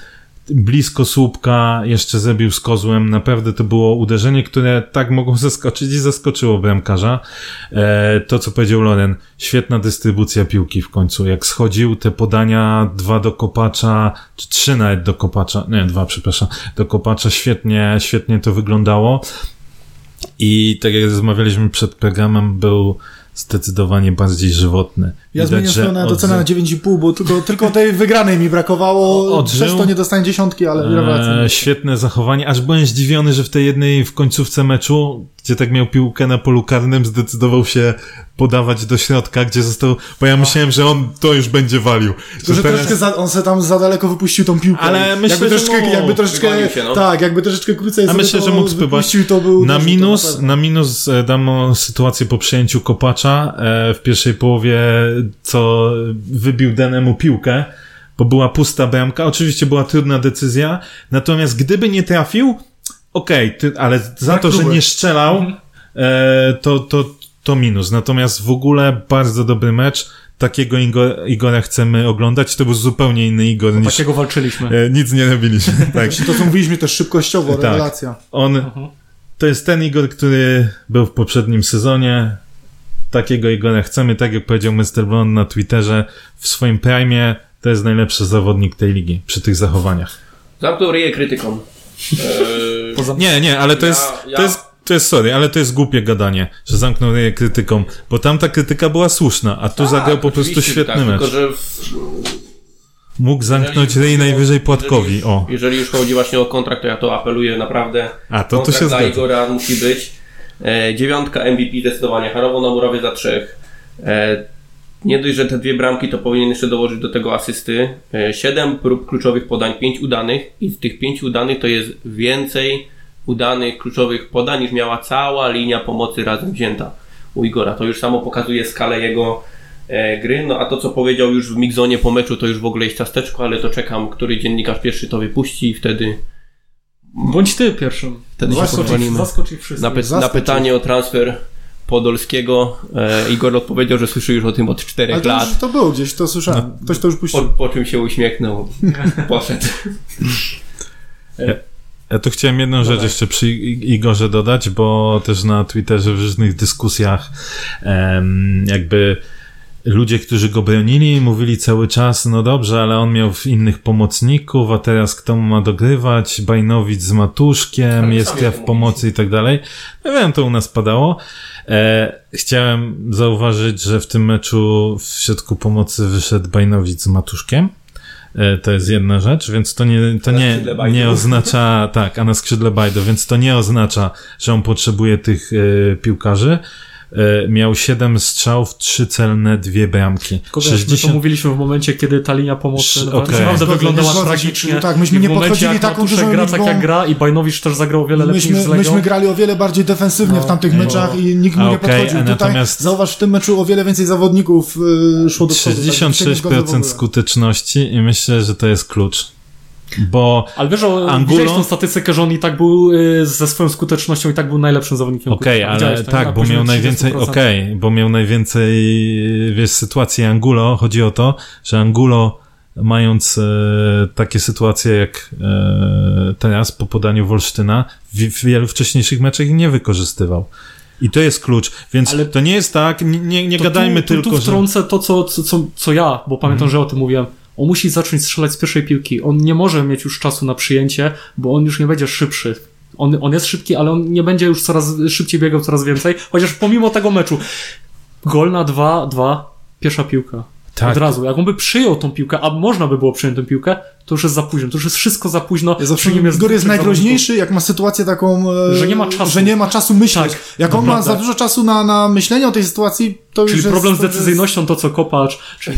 Blisko słupka, jeszcze zrobił z kozłem. Naprawdę to było uderzenie, które tak mogło zaskoczyć i zaskoczyło bramkarza. E, to, co powiedział Loren, świetna dystrybucja piłki w końcu. Jak schodził te podania, dwa do kopacza, czy trzy nawet do kopacza, nie, dwa, przepraszam, do kopacza, świetnie, świetnie to wyglądało. I tak jak rozmawialiśmy przed programem, był zdecydowanie bardziej żywotny. Ja zmienię nawet odzy- ocenę na 9,5, bo tylko, tylko tej wygranej mi brakowało. Odżył. Przez to nie dostanie dziesiątki, ale rewelacyjnie. E, świetne zachowanie, aż byłem zdziwiony, że w tej jednej w końcówce meczu, gdzie tak miał piłkę na polu karnym, zdecydował się podawać do środka, gdzie został, bo ja myślałem, że on to już będzie walił. Tylko, że teraz- troszkę za, on se tam za daleko wypuścił tą piłkę. Ale myślę, jakby że troszeczkę, mógł. jakby troszeczkę, się, no. tak, jakby troszeczkę krócej A myślę, to że mógł spływać. to był Na minus, pewno. na minus e, dam o sytuację po przyjęciu kopacza e, w pierwszej połowie, co wybił Denemu piłkę, bo była pusta bramka. Oczywiście była trudna decyzja, natomiast gdyby nie trafił, okej, ty- ale za to, że próbę. nie strzelał, e, to, to, to minus. Natomiast w ogóle bardzo dobry mecz. Takiego Igor, Igora chcemy oglądać. To był zupełnie inny Igor niż... Takiego walczyliśmy. E, nic nie robiliśmy. Tak. To co mówiliśmy też szybkościowo, Tak. rewelacja. On, to jest ten Igor, który był w poprzednim sezonie. Takiego Igora chcemy, tak jak powiedział Mr. Blond na Twitterze, w swoim prime to jest najlepszy zawodnik tej ligi przy tych zachowaniach. Zamknął ryję krytyką. Eee, Poza... Nie, nie, ale to Ja- jest, ja- to jest, to jest sorry, ale to jest głupie gadanie, że zamknął ryję krytyką, bo tamta krytyka była słuszna, a tu tak, zagrał po prostu świetny tak, mecz. Tylko, że w, Mógł zamknąć ryj najwyżej Płatkowi, jeżeli, o. Jeżeli już chodzi właśnie o kontrakt, to ja to apeluję naprawdę. A, to, to się zgadza. Igora musi być. E, dziewiątka MVP zdecydowanie. Harowo na murawie za trzech. E, nie dość, że te dwie bramki, to powinien jeszcze dołożyć do tego asysty. E, siedem prób kluczowych podań, pięć udanych i z tych pięciu udanych to jest więcej udanych kluczowych podań niż miała cała linia pomocy razem wzięta u Igora. To już samo pokazuje skalę jego e, gry. No a to, co powiedział już w Migzonie po meczu, to już w ogóle jest ciasteczko, ale to czekam, który dziennikarz pierwszy to wypuści i wtedy Bądź ty pierwszym. Wtedy się Zaskocz ich- pochwalimy. Zaskocz ich wszystkich. Na, py- na pytanie o transfer Podolskiego e, Igor odpowiedział, że słyszy już o tym od czterech to, lat. już, to było gdzieś, to słyszałem. Ktoś to już Po, puścił. po czym się uśmiechnął. Poszedł. Ja tu chciałem jedną rzecz jeszcze przy Igorze dodać, bo też na Twitterze w różnych dyskusjach em, jakby ludzie, którzy go bronili, mówili cały czas, no dobrze, ale on miał innych pomocników, a teraz kto mu ma dogrywać? Bajnowicz z Matuszkiem, Tak, jest sami ja w pomocy i tak dalej. No wiem, to u nas padało. E, chciałem zauważyć, że w tym meczu w środku pomocy wyszedł Bajnowicz z Matuszkiem. E, To jest jedna rzecz, więc to nie, to nie, nie oznacza, tak, a na skrzydle Bajdo, więc to nie oznacza, że on potrzebuje tych e, piłkarzy. E, miał 7 strzałów, 3 celne, 2 bramki. Tylko wiesz, my to 60... mówiliśmy w momencie, kiedy ta linia pomocy Sz- naprawdę okej. naprawdę Zgodzę, wyglądała zgodzę się. tragicznie. Tak, myśmy nie momencie, podchodzili taką dużą gra liczbą- tak jak gra i Bajnowicz też zagrał o wiele lepiej Myśmy, niż z Legią. myśmy grali o wiele bardziej defensywnie No, w tamtych no. meczach i nikt mu nie podchodził. Tutaj natomiast- zauważ, w tym meczu o wiele więcej zawodników y, szło do przodu. tak, się nie zgodzę w 66% ogóle. skuteczności i myślę, że to jest klucz. Bo Ale wiesz, o, Angulo- tą statystykę, że on i tak był y, ze swoją skutecznością i tak był najlepszym zawodnikiem. Okej, Kurwa, ale tak, Na bo miał najwięcej, 30%. okej, bo miał najwięcej, wiesz, sytuacji Angulo. Chodzi o to, że Angulo, mając e, takie sytuacje jak e, teraz po podaniu Wolsztyna, w, w wielu wcześniejszych meczach ich nie wykorzystywał. I to jest klucz. Więc Ale- to nie jest tak, nie, nie, gadajmy tu, tylko, tu, tu że... wtrącę to, co, co, co, co ja, bo pamiętam, Mhm. że o tym mówiłem. On musi zacząć strzelać z pierwszej piłki. On nie może mieć już czasu na przyjęcie, bo on już nie będzie szybszy. On, on jest szybki, ale on nie będzie już coraz szybciej biegał coraz więcej. Chociaż pomimo tego meczu, gol na 2-2, pierwsza piłka. Tak. Od razu. Jak on by przyjął tą piłkę, a można by było przyjąć tę piłkę, to już jest za późno. To już jest wszystko za późno. Ja zawsze Igor jest dwóch najgroźniejszy, jak ma sytuację taką, e, Że nie ma czasu. że nie ma czasu myśleć. Tak, jak on ma za dużo czasu na, na myślenie o tej sytuacji, to już Czyli jest, problem z jest- decyzyjnością, to co kopacz, czyli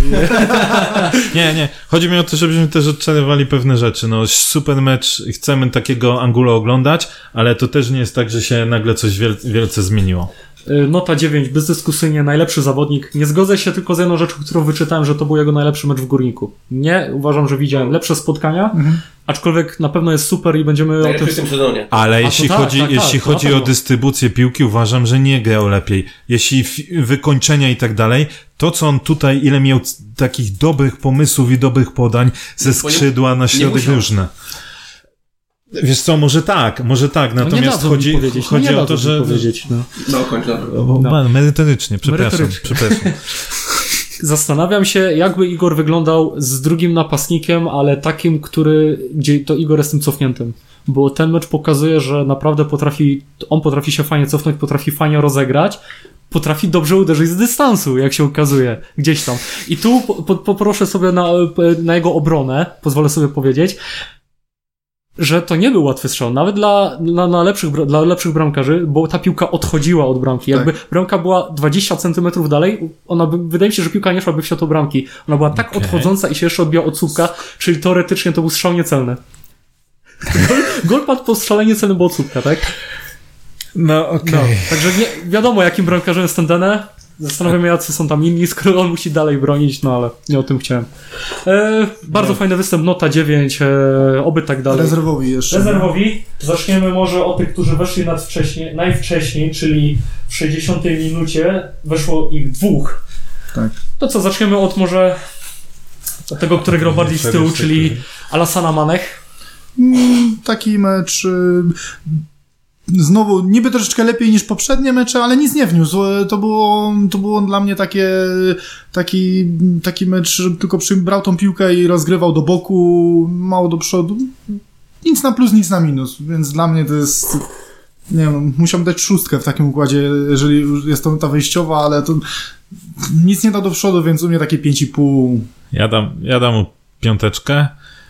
Nie, nie. Chodzi mi o to, żebyśmy też odczarowali pewne rzeczy. No, super mecz, chcemy takiego Angulo oglądać, ale to też nie jest tak, że się nagle coś wiel wielce zmieniło. Y, Nota 9, bezdyskusyjnie najlepszy zawodnik. Nie zgodzę się tylko z jedną rzeczą, którą wyczytałem, że to był jego najlepszy mecz w Górniku. Nie, uważam, że widziałem lepsze spotkania, Mhm. aczkolwiek na pewno jest super i będziemy o Najlepszy tym... w tym sezonie. Ale to jeśli tak, chodzi, tak, tak, jeśli chodzi o dystrybucję piłki, uważam, że nie grał lepiej. Jeśli wykończenia i tak dalej, to co on tutaj, ile miał takich dobrych pomysłów i dobrych podań ze skrzydła na środek różne. Wiesz co, może tak, może tak, No natomiast mi chodzi, no chodzi nie o to, że... Powiedzieć, no. No, kończ na to. O, No. Merytorycznie, przepraszam, Merytorycznie. przepraszam. Zastanawiam się, jakby Igor wyglądał z drugim napastnikiem, ale takim, który, gdzie to Igor jest tym cofniętym. Bo ten mecz pokazuje, że naprawdę potrafi, on potrafi się fajnie cofnąć, potrafi fajnie rozegrać, potrafi dobrze uderzyć z dystansu, jak się okazuje, gdzieś tam. I tu po, po, poproszę sobie na, na jego obronę, pozwolę sobie powiedzieć, że to nie był łatwy strzał, nawet dla, dla, dla, lepszych, dla lepszych bramkarzy, bo ta piłka odchodziła od bramki. Jakby bramka była 20 centymetrów dalej, ona by, wydaje mi się, że piłka nie szłaby w światło bramki. Ona była tak Okej. odchodząca i się jeszcze odbijała od słupka, czyli teoretycznie to był strzał niecelny. Gol, gol padł po strzeleniu celnym, bo od słupka, tak? No, okej. No, także nie, wiadomo, jakim bramkarzem jest ten Dene. Zastanawiam się, jacy są tam inni, skoro on musi dalej bronić, no ale nie o tym chciałem. E, bardzo fajny występ, nota 9, e, oby tak dalej. Rezerwowi jeszcze. Rezerwowi. Zaczniemy może od tych, którzy weszli najwcześniej, czyli w 60 minucie weszło ich dwóch. Tak. To co, zaczniemy od może od tego, który grał bardziej z tyłu, czyli Alasana Manech. Mm, Taki mecz. Znowu, niby troszeczkę lepiej niż poprzednie mecze, ale nic nie wniósł. E, To było, to było dla mnie takie, taki, taki mecz, tylko przy, brał tą piłkę i rozgrywał do boku, mało do przodu. Nic na plus, nic na minus, więc dla mnie to jest. Nie wiem, musiałbym dać szóstkę w takim układzie, jeżeli jest to ta wejściowa, ale to nic nie da do przodu, więc u mnie takie 5,5. Ja dam, ja dam mu piąteczkę.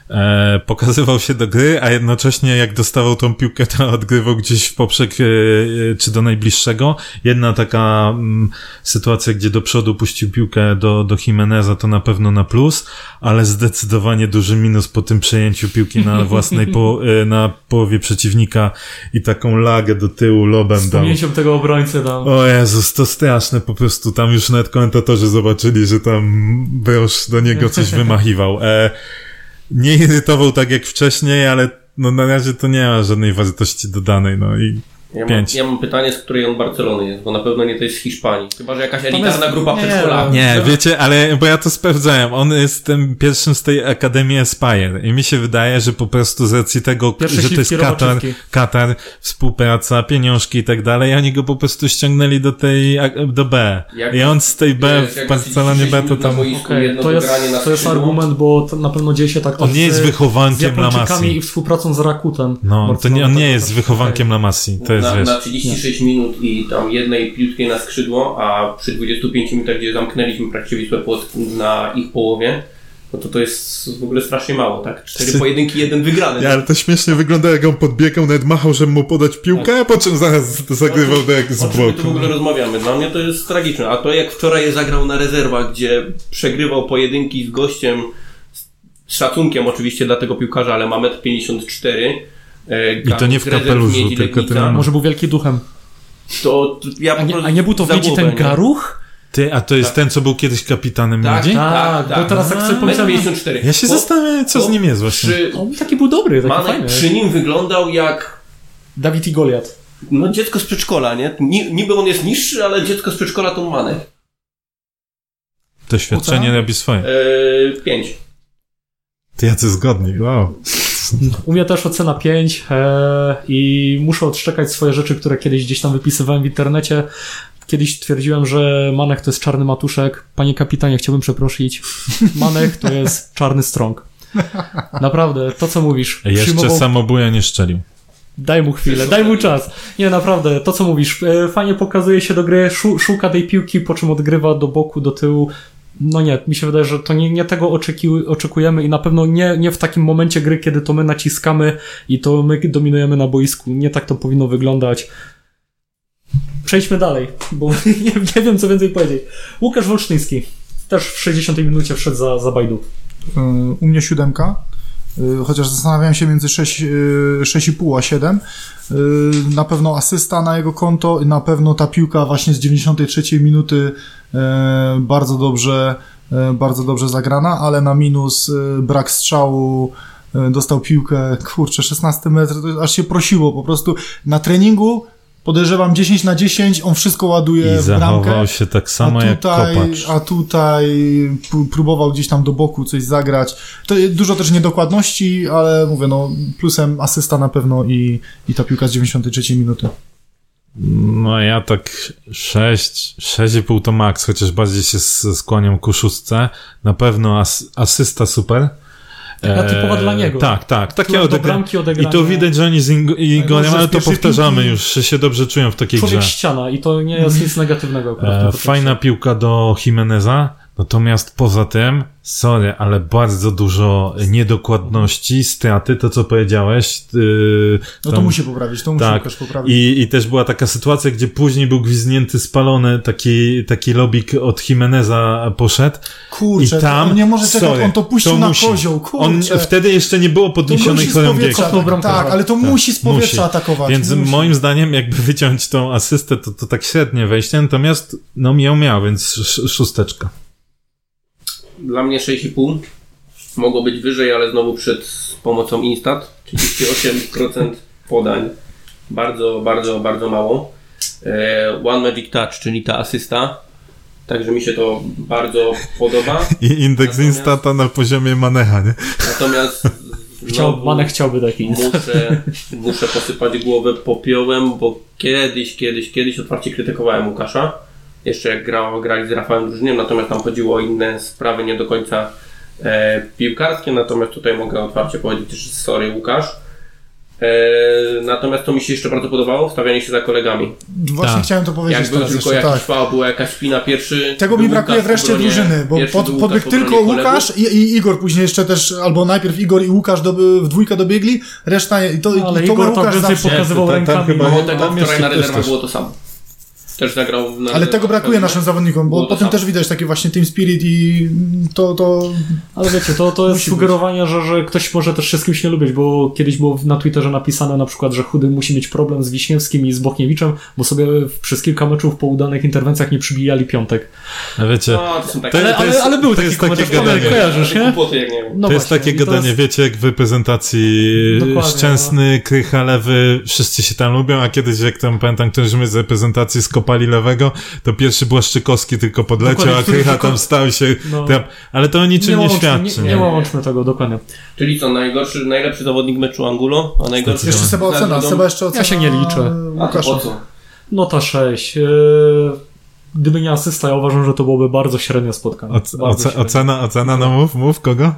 E, pokazywał się do gry, a jednocześnie jak dostawał tą piłkę, to odgrywał gdzieś w poprzek e, e, czy do najbliższego. Jedna taka mm, sytuacja, gdzie do przodu puścił piłkę do, do Jimeneza, to na pewno na plus, ale zdecydowanie duży minus po tym przejęciu piłki na własnej po, e, na połowie przeciwnika i taką lagę do tyłu lobem Z dał. pamięcią tego obrońcy tam. O Jezus, to straszne po prostu. Tam już nawet komentatorzy zobaczyli, że tam Brosz do niego coś wymachiwał. E, nie irytował tak jak wcześniej, ale no na razie to nie ma żadnej wartości dodanej, no i Ja mam, ja mam pytanie, z której on Barcelony jest, bo na pewno nie to jest z Hiszpanii. Chyba, że jakaś elitarna jest- grupa nie, przedszkola. Nie, wiecie, ale bo ja to sprawdzałem. On jest tym pierwszym z tej Akademii Aspire i mi się wydaje, że po prostu z racji tego, Pierwsze że to jest Katar. Katar, współpraca, pieniążki i tak dalej, oni go po prostu ściągnęli do tej, do B. Jak- I on z tej B Wiesz, w Barcelonie B 36 to tam... boisku, jedno to jest, to jest argument, bo to na pewno dzieje się tak On nie jest wychowankiem La Japończykami Massii. i współpracą z Rakutem. No, to nie, on nie jest wychowankiem La Massii. To jest, na, na 36 minut i tam jednej piłki na skrzydło, a przy 25 minutach, gdzie zamknęliśmy praktycznie Wisłę Płock na ich połowie, no to to jest w ogóle strasznie mało, tak? Cztery Czy- pojedynki, jeden wygrany. Ja, ale to śmiesznie wygląda, jak on podbiegał, nawet machał, żeby mu podać piłkę, a po czym zaraz zagrywał do jak z O czym my tu w boku. ogóle rozmawiamy? Dla mnie to jest tragiczne. A to jak wczoraj je zagrał na rezerwach, gdzie przegrywał pojedynki z gościem, z szacunkiem oczywiście dla tego piłkarza, ale ma 1,54 m. I to nie w kapeluszu, tylko ten- Może był wielki duchem. To ja A nie, a nie był to w za Lidzi głowę, ten nie? Garuch? Ty, a to jest ten, co był kiedyś kapitanem Tak, Miedzi? Tak, tak. bo teraz jak sobie Metr pomyślałem, 54. Ja się Bo zastanawiam, co z nim jest właśnie. Przy, on taki był dobry, taki Manek fajny. przy nim wyglądał jak Dawid i Goliat. no, dziecko z przedszkola, nie? Ni- Niby on jest niższy, ale dziecko z przedszkola to Manek. Doświadczenie robi swoje. Eee, pięć. Ty jacy zgodni, wow. U mnie też ocena 5 e, i muszę odszczekać swoje rzeczy, które kiedyś gdzieś tam wypisywałem w internecie. Kiedyś twierdziłem, że Manek to jest czarny matuszek. Panie kapitanie, chciałbym przeprosić. Manek to jest czarny strąg. Naprawdę, to co mówisz. Jeszcze przyjmował- samobuja nie szczelił. Daj mu chwilę, daj mu czas. Nie, naprawdę, to co mówisz. e, Fajnie pokazuje się do gry, szu, szuka tej piłki, po czym odgrywa do boku, do tyłu. No nie, mi się wydaje, że to nie, nie tego oczeki, oczekujemy i na pewno nie, nie w takim momencie gry, kiedy to my naciskamy i to my dominujemy na boisku. Nie tak to powinno wyglądać. Przejdźmy dalej, bo nie, nie wiem co więcej powiedzieć. Łukasz Wolsztyński. Też w 60 minucie wszedł za, za Bajdu. Y, U mnie siódemka, y, chociaż zastanawiałem się między 6, y, 6,5 a 7. Y, Na pewno asysta na jego konto na pewno ta piłka właśnie z 93 minuty bardzo dobrze, e, bardzo dobrze zagrana, ale na minus e, brak strzału e, dostał piłkę, kurczę, 16 metr, aż się prosiło po prostu na treningu podejrzewam 10 na 10, on wszystko ładuje I w bramkę. zachował się tak samo a jak tutaj, kopacz. a tutaj próbował gdzieś tam do boku coś zagrać. To dużo też niedokładności, ale mówię, no plusem asysta na pewno i, i ta piłka z 93 minuty. No ja tak 6, 6,5 to max, chociaż bardziej się skłaniam ku szóstce. Na pewno as, asysta super. Taka typowa dla niego. Tak, tak. Takie odegra- I to widać, że oni z Igorem, ale to powtarzamy piłki- już, że się dobrze czują w takiej Człowiek grze. ściana i to nie jest nic negatywnego. akurat E, fajna piłka do Jimeneza, natomiast poza tym, sorry, ale bardzo dużo niedokładności, straty, to co powiedziałeś. Yy, No to tam- musi poprawić, to musi tak. też poprawić. I, I też była taka sytuacja, gdzie później był gwizdnięty, spalony, taki, taki lobik od Jimeneza poszedł. Kurczę, I tam, on nie może czekać, sorry, on to puścił to na musi. kozioł, On kurczę. wtedy jeszcze nie było podniesionej chorągiewki. tak, tak, tak. ale to musi z powietrza Musi. atakować. Więc musi. moim zdaniem, jakby wyciąć tą asystę, to, to tak średnie wejście, natomiast no miał, miał, więc sz- szósteczka. Dla mnie 6,5. Mogło być wyżej, ale znowu przed pomocą Instat. 38% podań. Bardzo, bardzo, bardzo mało. E, One Magic Touch, czyli ta asysta. Także mi się to bardzo podoba. I indeks Natomiast- Instata na poziomie Manecha, nie? Natomiast Chciał, Manek chciałby taki. muszę, muszę posypać głowę popiołem, bo kiedyś, kiedyś, kiedyś otwarcie krytykowałem Łukasza. Jeszcze jak grał, grali z Rafałem Drużyniem, natomiast tam chodziło o inne sprawy, nie do końca e, piłkarskie, natomiast tutaj mogę otwarcie powiedzieć, że sorry Łukasz. E, natomiast to mi się jeszcze bardzo podobało, wstawianie się za kolegami. Właśnie Tak. chciałem to powiedzieć Jak był teraz tylko jeszcze, jakiś tak. faul, była jakaś spina pierwszy. Tego mi brakuje Łukasz w reszcie obronie- drużyny, bo pod, podbiegł tylko Łukasz i, i Igor później jeszcze też, albo najpierw Igor i Łukasz doby, w dwójkę dobiegli, reszta i to, Ale i to Igor tam Łukasz więcej zawsze... pokazywał tam- tam rękami. Tam wczoraj jeszcze na też rezerwach też. było to samo. Też zagrał na Ale tego brakuje naszym zawodnikom, bo potem też widać taki właśnie team spirit i to, to Ale wiecie, to, to jest sugerowanie, że, że ktoś może też się z kimś nie lubić, bo kiedyś było na Twitterze napisane na przykład, że Chudy musi mieć problem z Wiśniewskim i z Bochniewiczem, bo sobie przez kilka meczów po udanych interwencjach nie przybijali piątek. A wiecie, No, to są takie... Ale, to ale, jest- ale był to taki jest takie komentarz, gadanie. ko- kojarzysz, nie? No to jest właśnie, takie gadanie, jest- wiecie, jak w reprezentacji Dokładnie, Szczęsny, Krycha, Lewy, wszyscy się tam lubią, a kiedyś, jak tam pamiętam, któryś my z reprezentacji skopali Lewego, to pierwszy Błaszczykowski tylko podleciał, Dokładnie, a Krycha tylko- tam stał się... No. Tam, ale to o niczym nie, łączmy, świadczy. nie, nie łączmy tego, dokładnie. Czyli co, najgorszy, najlepszy zawodnik meczu Angulo, a najgorszy... jeszcze Seba ocena? Seba jeszcze ocena. się nie liczę. e, A to po Łukasza. co? Nota 6. Yy, gdyby nie asysta, ja uważam, że to byłoby bardzo średnie spotkanie. Oce, Bardzo oce, średnie. ocena, ocena, no mów, mów, kogo?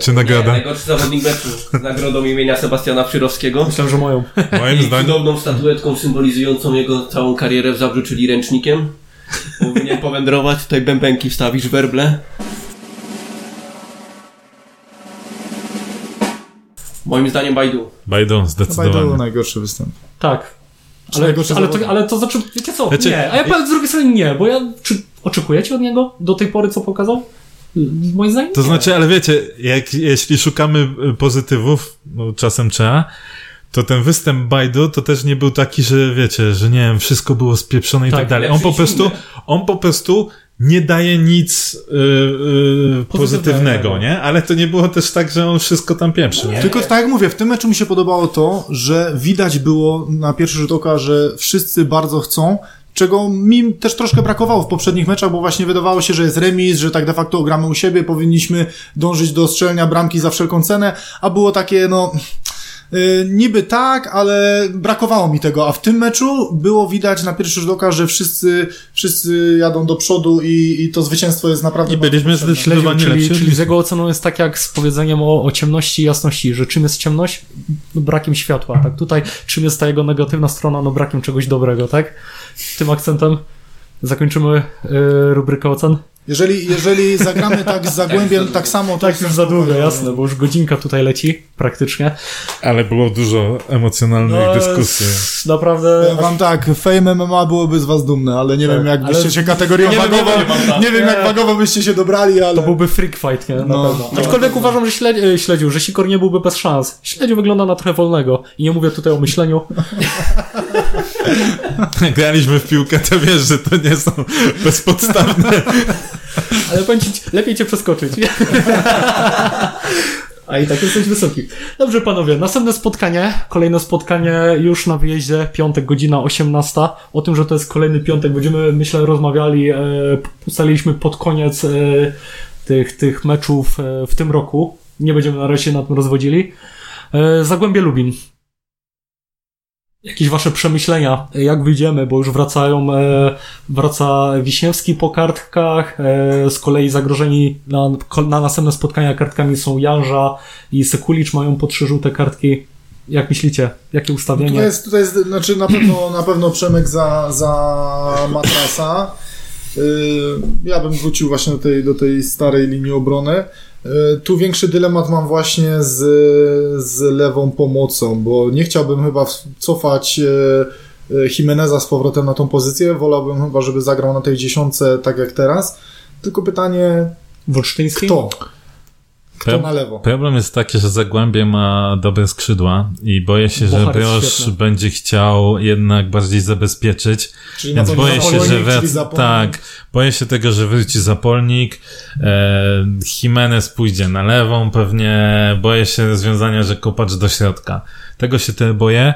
Czy Nie, nagroda? najgorszy zawodnik meczu z nagrodą imienia Sebastiana Przyrowskiego. Myślę, że moją. Moim I zdaniem... cudowną statuetką symbolizującą jego całą karierę w Zabrzu, czyli ręcznikiem. Powinien powędrować, tutaj bębenki wstawisz, werble. Moim zdaniem Bajdu. Bajdu, Bajdu zdecydowanie. najgorszy występ. Tak. Ale, ale, to, ale to znaczy, wiecie co? Znaczy- nie. A ja powiem z drugiej strony nie, bo ja. Czy oczekujecie od niego do tej pory, co pokazał? Moim zdaniem. To znaczy, ale wiecie, jak, jeśli szukamy y, pozytywów, no czasem trzeba, to ten występ Bajdu to też nie był taki, że wiecie, że nie wiem, wszystko było spieprzone i tak, Tak, dalej. On po prostu, on po prostu nie daje nic y, y, pozytywnego, nie? Ale to nie było też tak, że on wszystko tam pieprzył. nie? Tylko tak jak mówię, w tym meczu mi się podobało to, że widać było na pierwszy rzut oka, że wszyscy bardzo chcą, czego mi też troszkę brakowało w poprzednich meczach, bo właśnie wydawało się, że jest remis, że tak de facto gramy u siebie, powinniśmy dążyć do strzelenia bramki za wszelką cenę, a było takie, no... y, niby tak, ale brakowało mi tego, a w tym meczu było widać na pierwszy rzut oka, że wszyscy, wszyscy jadą do przodu i, i to zwycięstwo jest naprawdę I byliśmy zdecydowanie czyli, lepsi. czyli z jego oceną jest tak jak z powiedzeniem o, o ciemności i jasności, że czym jest ciemność? Brakiem światła, tak? Tutaj czym jest ta jego negatywna strona? No brakiem czegoś dobrego, tak? Tym akcentem zakończymy y, rubrykę ocen. Jeżeli, jeżeli zagramy tak z Zagłębiem, tak samo... to Tak, już za długo, jasne, bo już godzinka tutaj leci, praktycznie. Ale było dużo emocjonalnych No, dyskusji. Naprawdę... Powiem wam tak, Fame MMA byłoby z was dumne, ale nie Tak, wiem jak byście ale- się kategorią Nie wagową, nie wiem, nie wiem jak wagowo byście się dobrali, ale... To byłby freak fight, nie? Na No. pewno. Aczkolwiek uważam, że śledzi, e, śledził, że Sikor nie byłby bez szans. Śledził wygląda na trochę wolnego. I nie mówię tutaj o myśleniu. Graliśmy w piłkę, to wiesz, że to nie są bezpodstawne. Ale powiem ci, lepiej cię przeskoczyć. A i tak jesteś wysoki. Dobrze, panowie, następne spotkanie, kolejne spotkanie już na wyjeździe, piątek, godzina 18. O tym, że to jest kolejny piątek, będziemy, myślę, rozmawiali, e, ustaliliśmy pod koniec e, tych, tych meczów e, w tym roku. Nie będziemy na razie nad tym rozwodzili. E, Zagłębie Lubin. Jakieś wasze przemyślenia, jak wyjdziemy, bo już wracają, e, wraca Wiśniewski po kartkach, e, z kolei zagrożeni na, na następne spotkania kartkami są Janża i Sekulicz, mają po trzy żółte kartki. Jak myślicie? Jakie ustawienie? Tutaj jest, tutaj jest, znaczy na pewno, na pewno Przemek za, za Matrasa. Yy, Ja bym wrócił właśnie do tej, do tej starej linii obrony. Yy, Tu większy dylemat mam właśnie z, z lewą pomocą, bo nie chciałbym chyba cofać yy, yy, Jimeneza z powrotem na tą pozycję. Wolałbym chyba, żeby zagrał na tej dziesiątce tak jak teraz. Tylko pytanie, Wolsztyński? kto? Kto Pe- lewo? Problem jest taki, że Zagłębie ma dobre skrzydła i boję się, że jest Broż świetny. będzie chciał jednak bardziej zabezpieczyć, Czyli więc boję się, że wrac... Tak, boję się tego, że wróci Zapolnik, e, Jimenez pójdzie na lewą pewnie, boję się rozwiązania, że Kopacz do środka. Tego się tyle boję.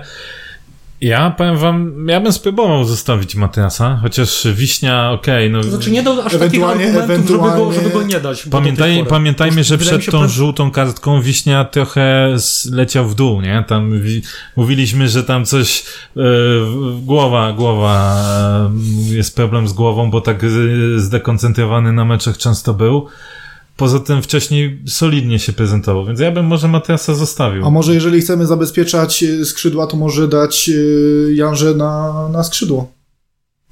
Ja powiem wam, ja bym spróbował zostawić Matiasa, chociaż Wiśnia, okej, no... To znaczy nie dał aż takich Ewentualnie- argumentów, żeby go, ewentualnie- żeby go nie dać. Pamiętaj, pamiętajmy, że przed tą pre- żółtą kartką Wiśnia trochę leciał w dół, nie? Tam wi- mówiliśmy, że tam coś w- głowa, głowa e, jest problem z głową, bo tak e, zdekoncentrowany na meczach często był. Poza tym wcześniej solidnie się prezentował, więc ja bym może Matiasa zostawił. A może jeżeli chcemy zabezpieczać y, skrzydła, to może dać y, Janże na, na skrzydło.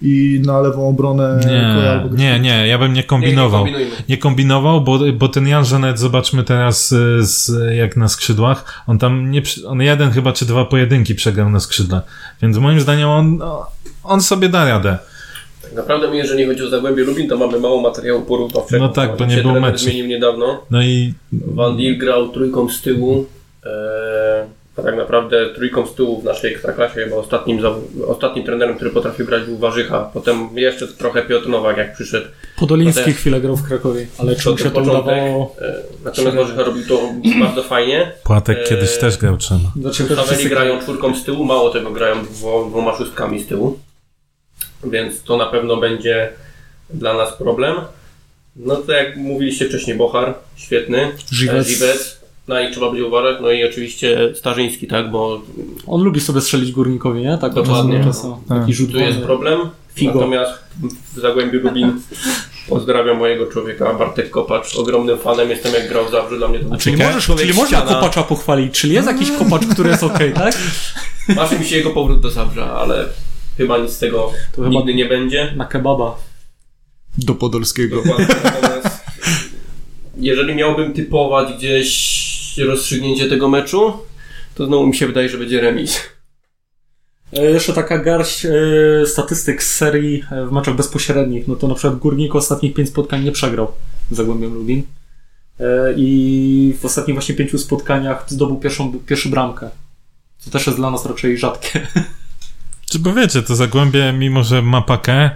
I na lewą obronę Nie, nie, nie, ja bym nie kombinował. Nie, nie kombinował, bo, bo ten Jan Żanet, zobaczmy teraz y, z, jak na skrzydłach, on tam nie, on jeden chyba czy dwa pojedynki przegrał na skrzydle, więc moim zdaniem on, on sobie da radę. Tak naprawdę my, jeżeli chodzi o Zagłębie Lubin, to mamy mało materiału porównawczego. No tak, bo nie się było trener meczu. zmienił niedawno. No i Van Dijk grał trójką z tyłu. E, a tak naprawdę trójką z tyłu w naszej ekstraklasie chyba ostatnim, ostatnim trenerem, który potrafił grać był Warzycha. Potem jeszcze trochę Piotr Nowak jak przyszedł. Podoliński Potem- chwilę grał w Krakowie, ale czy To mu się to początek. udawało? E, natomiast Warzycha robił to bardzo fajnie. Płatek Eee, kiedyś też grał trzema. Znaczy, grają czwórką z tyłu, mało tego grają dwo, dwoma szóstkami z tyłu. Więc to na pewno będzie dla nas problem. No to jak mówiliście wcześniej, Bochar, świetny. Żywec. Żywec. Na nich trzeba będzie uważać. No i oczywiście Starzyński, tak, bo On lubi sobie strzelić górnikowi, nie? Tak, od czasu Dokładnie. do czasu. Tak. Taki rzut tu jest problem. Figo. Natomiast w Zagłębiu Lubin pozdrawiam mojego człowieka, Bartek Kopacz. Ogromnym fanem jestem, jak grał w Zabrzu. Dla mnie to był Czyli, możesz, czyli można ściana. kopacza pochwalić. Czyli jest jakiś kopacz, który jest okej, tak? Marzy mi się jego powrót do Zabrza, ale chyba nic z tego To chyba- nigdy nie będzie. Na kebaba. Do Podolskiego. Dokładnie. Natomiast jeżeli miałbym typować gdzieś rozstrzygnięcie tego meczu, to znowu mi się wydaje, że będzie remis. E, Jeszcze taka garść e, statystyk z serii e, w meczach bezpośrednich. No to na przykład Górnik ostatnich pięć spotkań nie przegrał z Zagłębiem Lubin. I w ostatnich właśnie pięciu spotkaniach zdobył pierwszą, pierwszy bramkę. Co też jest dla nas raczej rzadkie. Czy bo wiecie, to Zagłębie, mimo że ma pakę,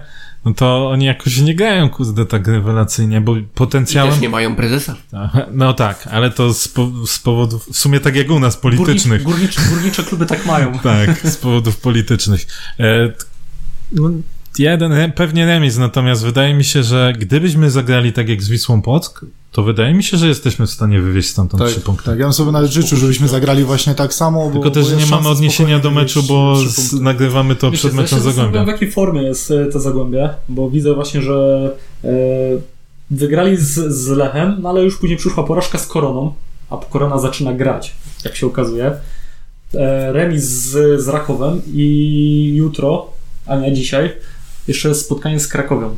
no to oni jakoś nie grają, kurde, tak rewelacyjnie, bo potencjałem... nie mają prezesa. No tak, ale to z, po, z powodów, w sumie tak jak u nas, politycznych. Górnicz, górnicze, górnicze kluby tak mają. Tak, z powodów politycznych. E, no, jeden, pewnie remis, natomiast wydaje mi się, że gdybyśmy zagrali tak jak z Wisłą Płock, to wydaje mi się, że jesteśmy w stanie wywieźć stamtąd Tak, trzy punkty. tak, ja bym sobie nawet życzył, żebyśmy zagrali właśnie tak samo. Bo, Tylko też nie mamy odniesienia do meczu, bo z, nagrywamy to Wiecie, przed ja meczem zastanawiam, Zagłębia. w jakiej formie jest e, to Zagłębie, bo widzę właśnie, że e, wygrali z, z Lechem, no ale już później przyszła porażka z Koroną, a Korona zaczyna grać, jak się okazuje. E, remis z, z Rakowem i jutro, a nie dzisiaj, jeszcze spotkanie z Krakowem.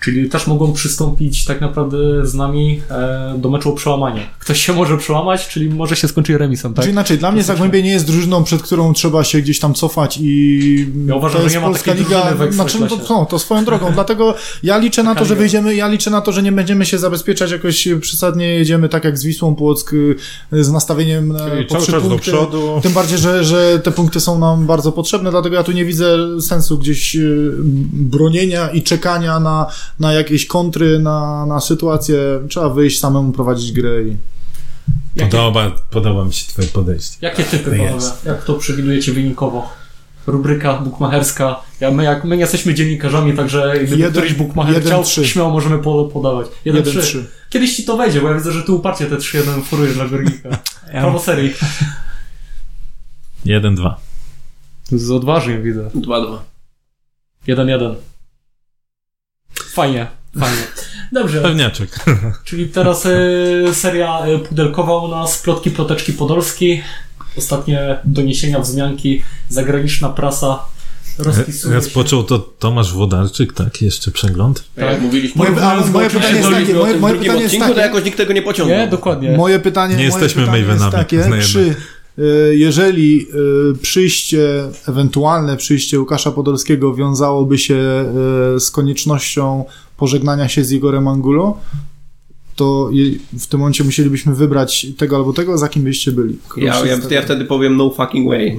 Czyli też mogą przystąpić tak naprawdę z nami e, do meczu o przełamanie. Ktoś się może przełamać, czyli może się skończyć remisem, tak? Znaczy inaczej, dla mnie Zagłębie nie jest drużyną, przed którą trzeba się gdzieś tam cofać i Ja uważam, to że jest nie ma Polska takiej Liga, drużyny w znaczy, no to, no, to swoją drogą, dlatego ja liczę na to, że wyjdziemy, ja liczę na to, że nie będziemy się zabezpieczać jakoś przesadnie, jedziemy tak jak z Wisłą Płock y, z nastawieniem Czyli po cały trzy czas do punkty. przodu. Tym bardziej, że, że te punkty są nam bardzo potrzebne, dlatego ja tu nie widzę sensu gdzieś y, bronienia i czekania na, na jakieś kontry, na, na sytuację. Trzeba wyjść samemu prowadzić grę i Jakie- Podoba, podoba mi się twoje podejście. Jakie typy, panowie? Jak to przewidujecie wynikowo? Rubryka bukmacherska. Ja, my, jak, my nie jesteśmy dziennikarzami, także gdyby Jeden- któryś bukmacher jeden, chciał, trzy. śmiało możemy po, podawać. 1-3. 1-3. Kiedyś ci to wejdzie, bo ja widzę, że ty uparcie te 3-1 forujesz dla Górnika. Prawo serii. 1-2. Z odważnie widzę. 2-2. 1-1. Fajnie, fajnie. Dobrze, Pewniaczek. czyli teraz y, seria y, pudelkowa u nas, plotki, ploteczki podolski. Ostatnie doniesienia, wzmianki, zagraniczna prasa rozpisuje. Rozpoczął to Tomasz Włodarczyk, tak? Jeszcze przegląd. Tak jak mówiliśmy, Moje- ale moje pytanie jest takie, moje- moje pytanie jest takie- jakoś nikt tego nie pociągnął. Nie, dokładnie. Moje pytanie, Nie moje jesteśmy pytanie jest Mavenami, takie, uznajemy. czy jeżeli y, przyjście, ewentualne przyjście Łukasza Podolskiego wiązałoby się y, z koniecznością pożegnania się z Igorem Angulo, to w tym momencie musielibyśmy wybrać tego albo tego, za kim byście byli. Ja, ja, ja wtedy powiem no fucking way.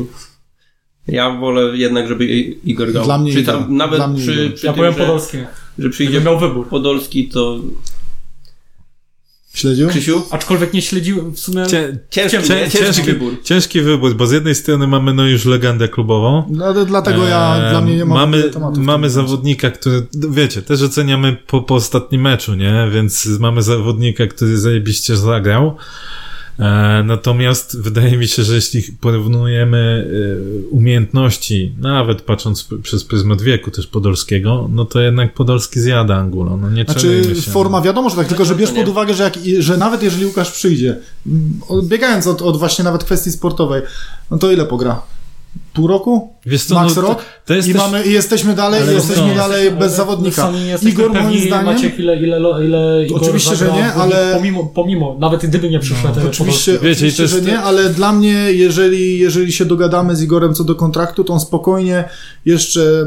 Ja wolę jednak, żeby Igor grał. Dla mnie Przy Igor. tam, nawet Dla mnie przy, Igor. przy Ja tym, powiem że, Podolski. że przyjdzie miał wybór. Podolski, to Śledził? Krzysiu? Aczkolwiek nie śledziłem w sumie. Cie, Ciężki, Ciężki- ciężki wybór. Ciężki wybór, bo z jednej strony mamy no już legendę klubową. No, ale dlatego ja, Eee, dla mnie nie ma mamy, mamy zawodnika, który, wiecie, też oceniamy po, po ostatnim meczu, nie? Więc mamy zawodnika, który zajebiście zagrał. E, natomiast wydaje mi się, że jeśli porównujemy e, umiejętności, nawet patrząc przez pryzmat wieku też Podolskiego, no to jednak Podolski zjada Angulo. No nie Znaczy, się. forma wiadomo, że tak, tylko że bierz pod uwagę, że, jak, że nawet jeżeli Łukasz przyjdzie, odbiegając od, od właśnie nawet kwestii sportowej, no to ile pogra? Pół roku? Wiesz co, Max no, rok? to jest I, też... mamy, I jesteśmy dalej, Ale jesteśmy no, dalej bez zawodnika. Nie jesteśmy Igor pewni, moim zdaniem... Maciek, ile, ile, ile, ile Igor Oczywiście, że zagra nie, ale- Pomimo, pomimo, nawet gdyby nie przyszedł no, Oczywiście, Wiecie, oczywiście jest- że nie, ale dla mnie, jeżeli, jeżeli się dogadamy z Igorem co do kontraktu, to on spokojnie jeszcze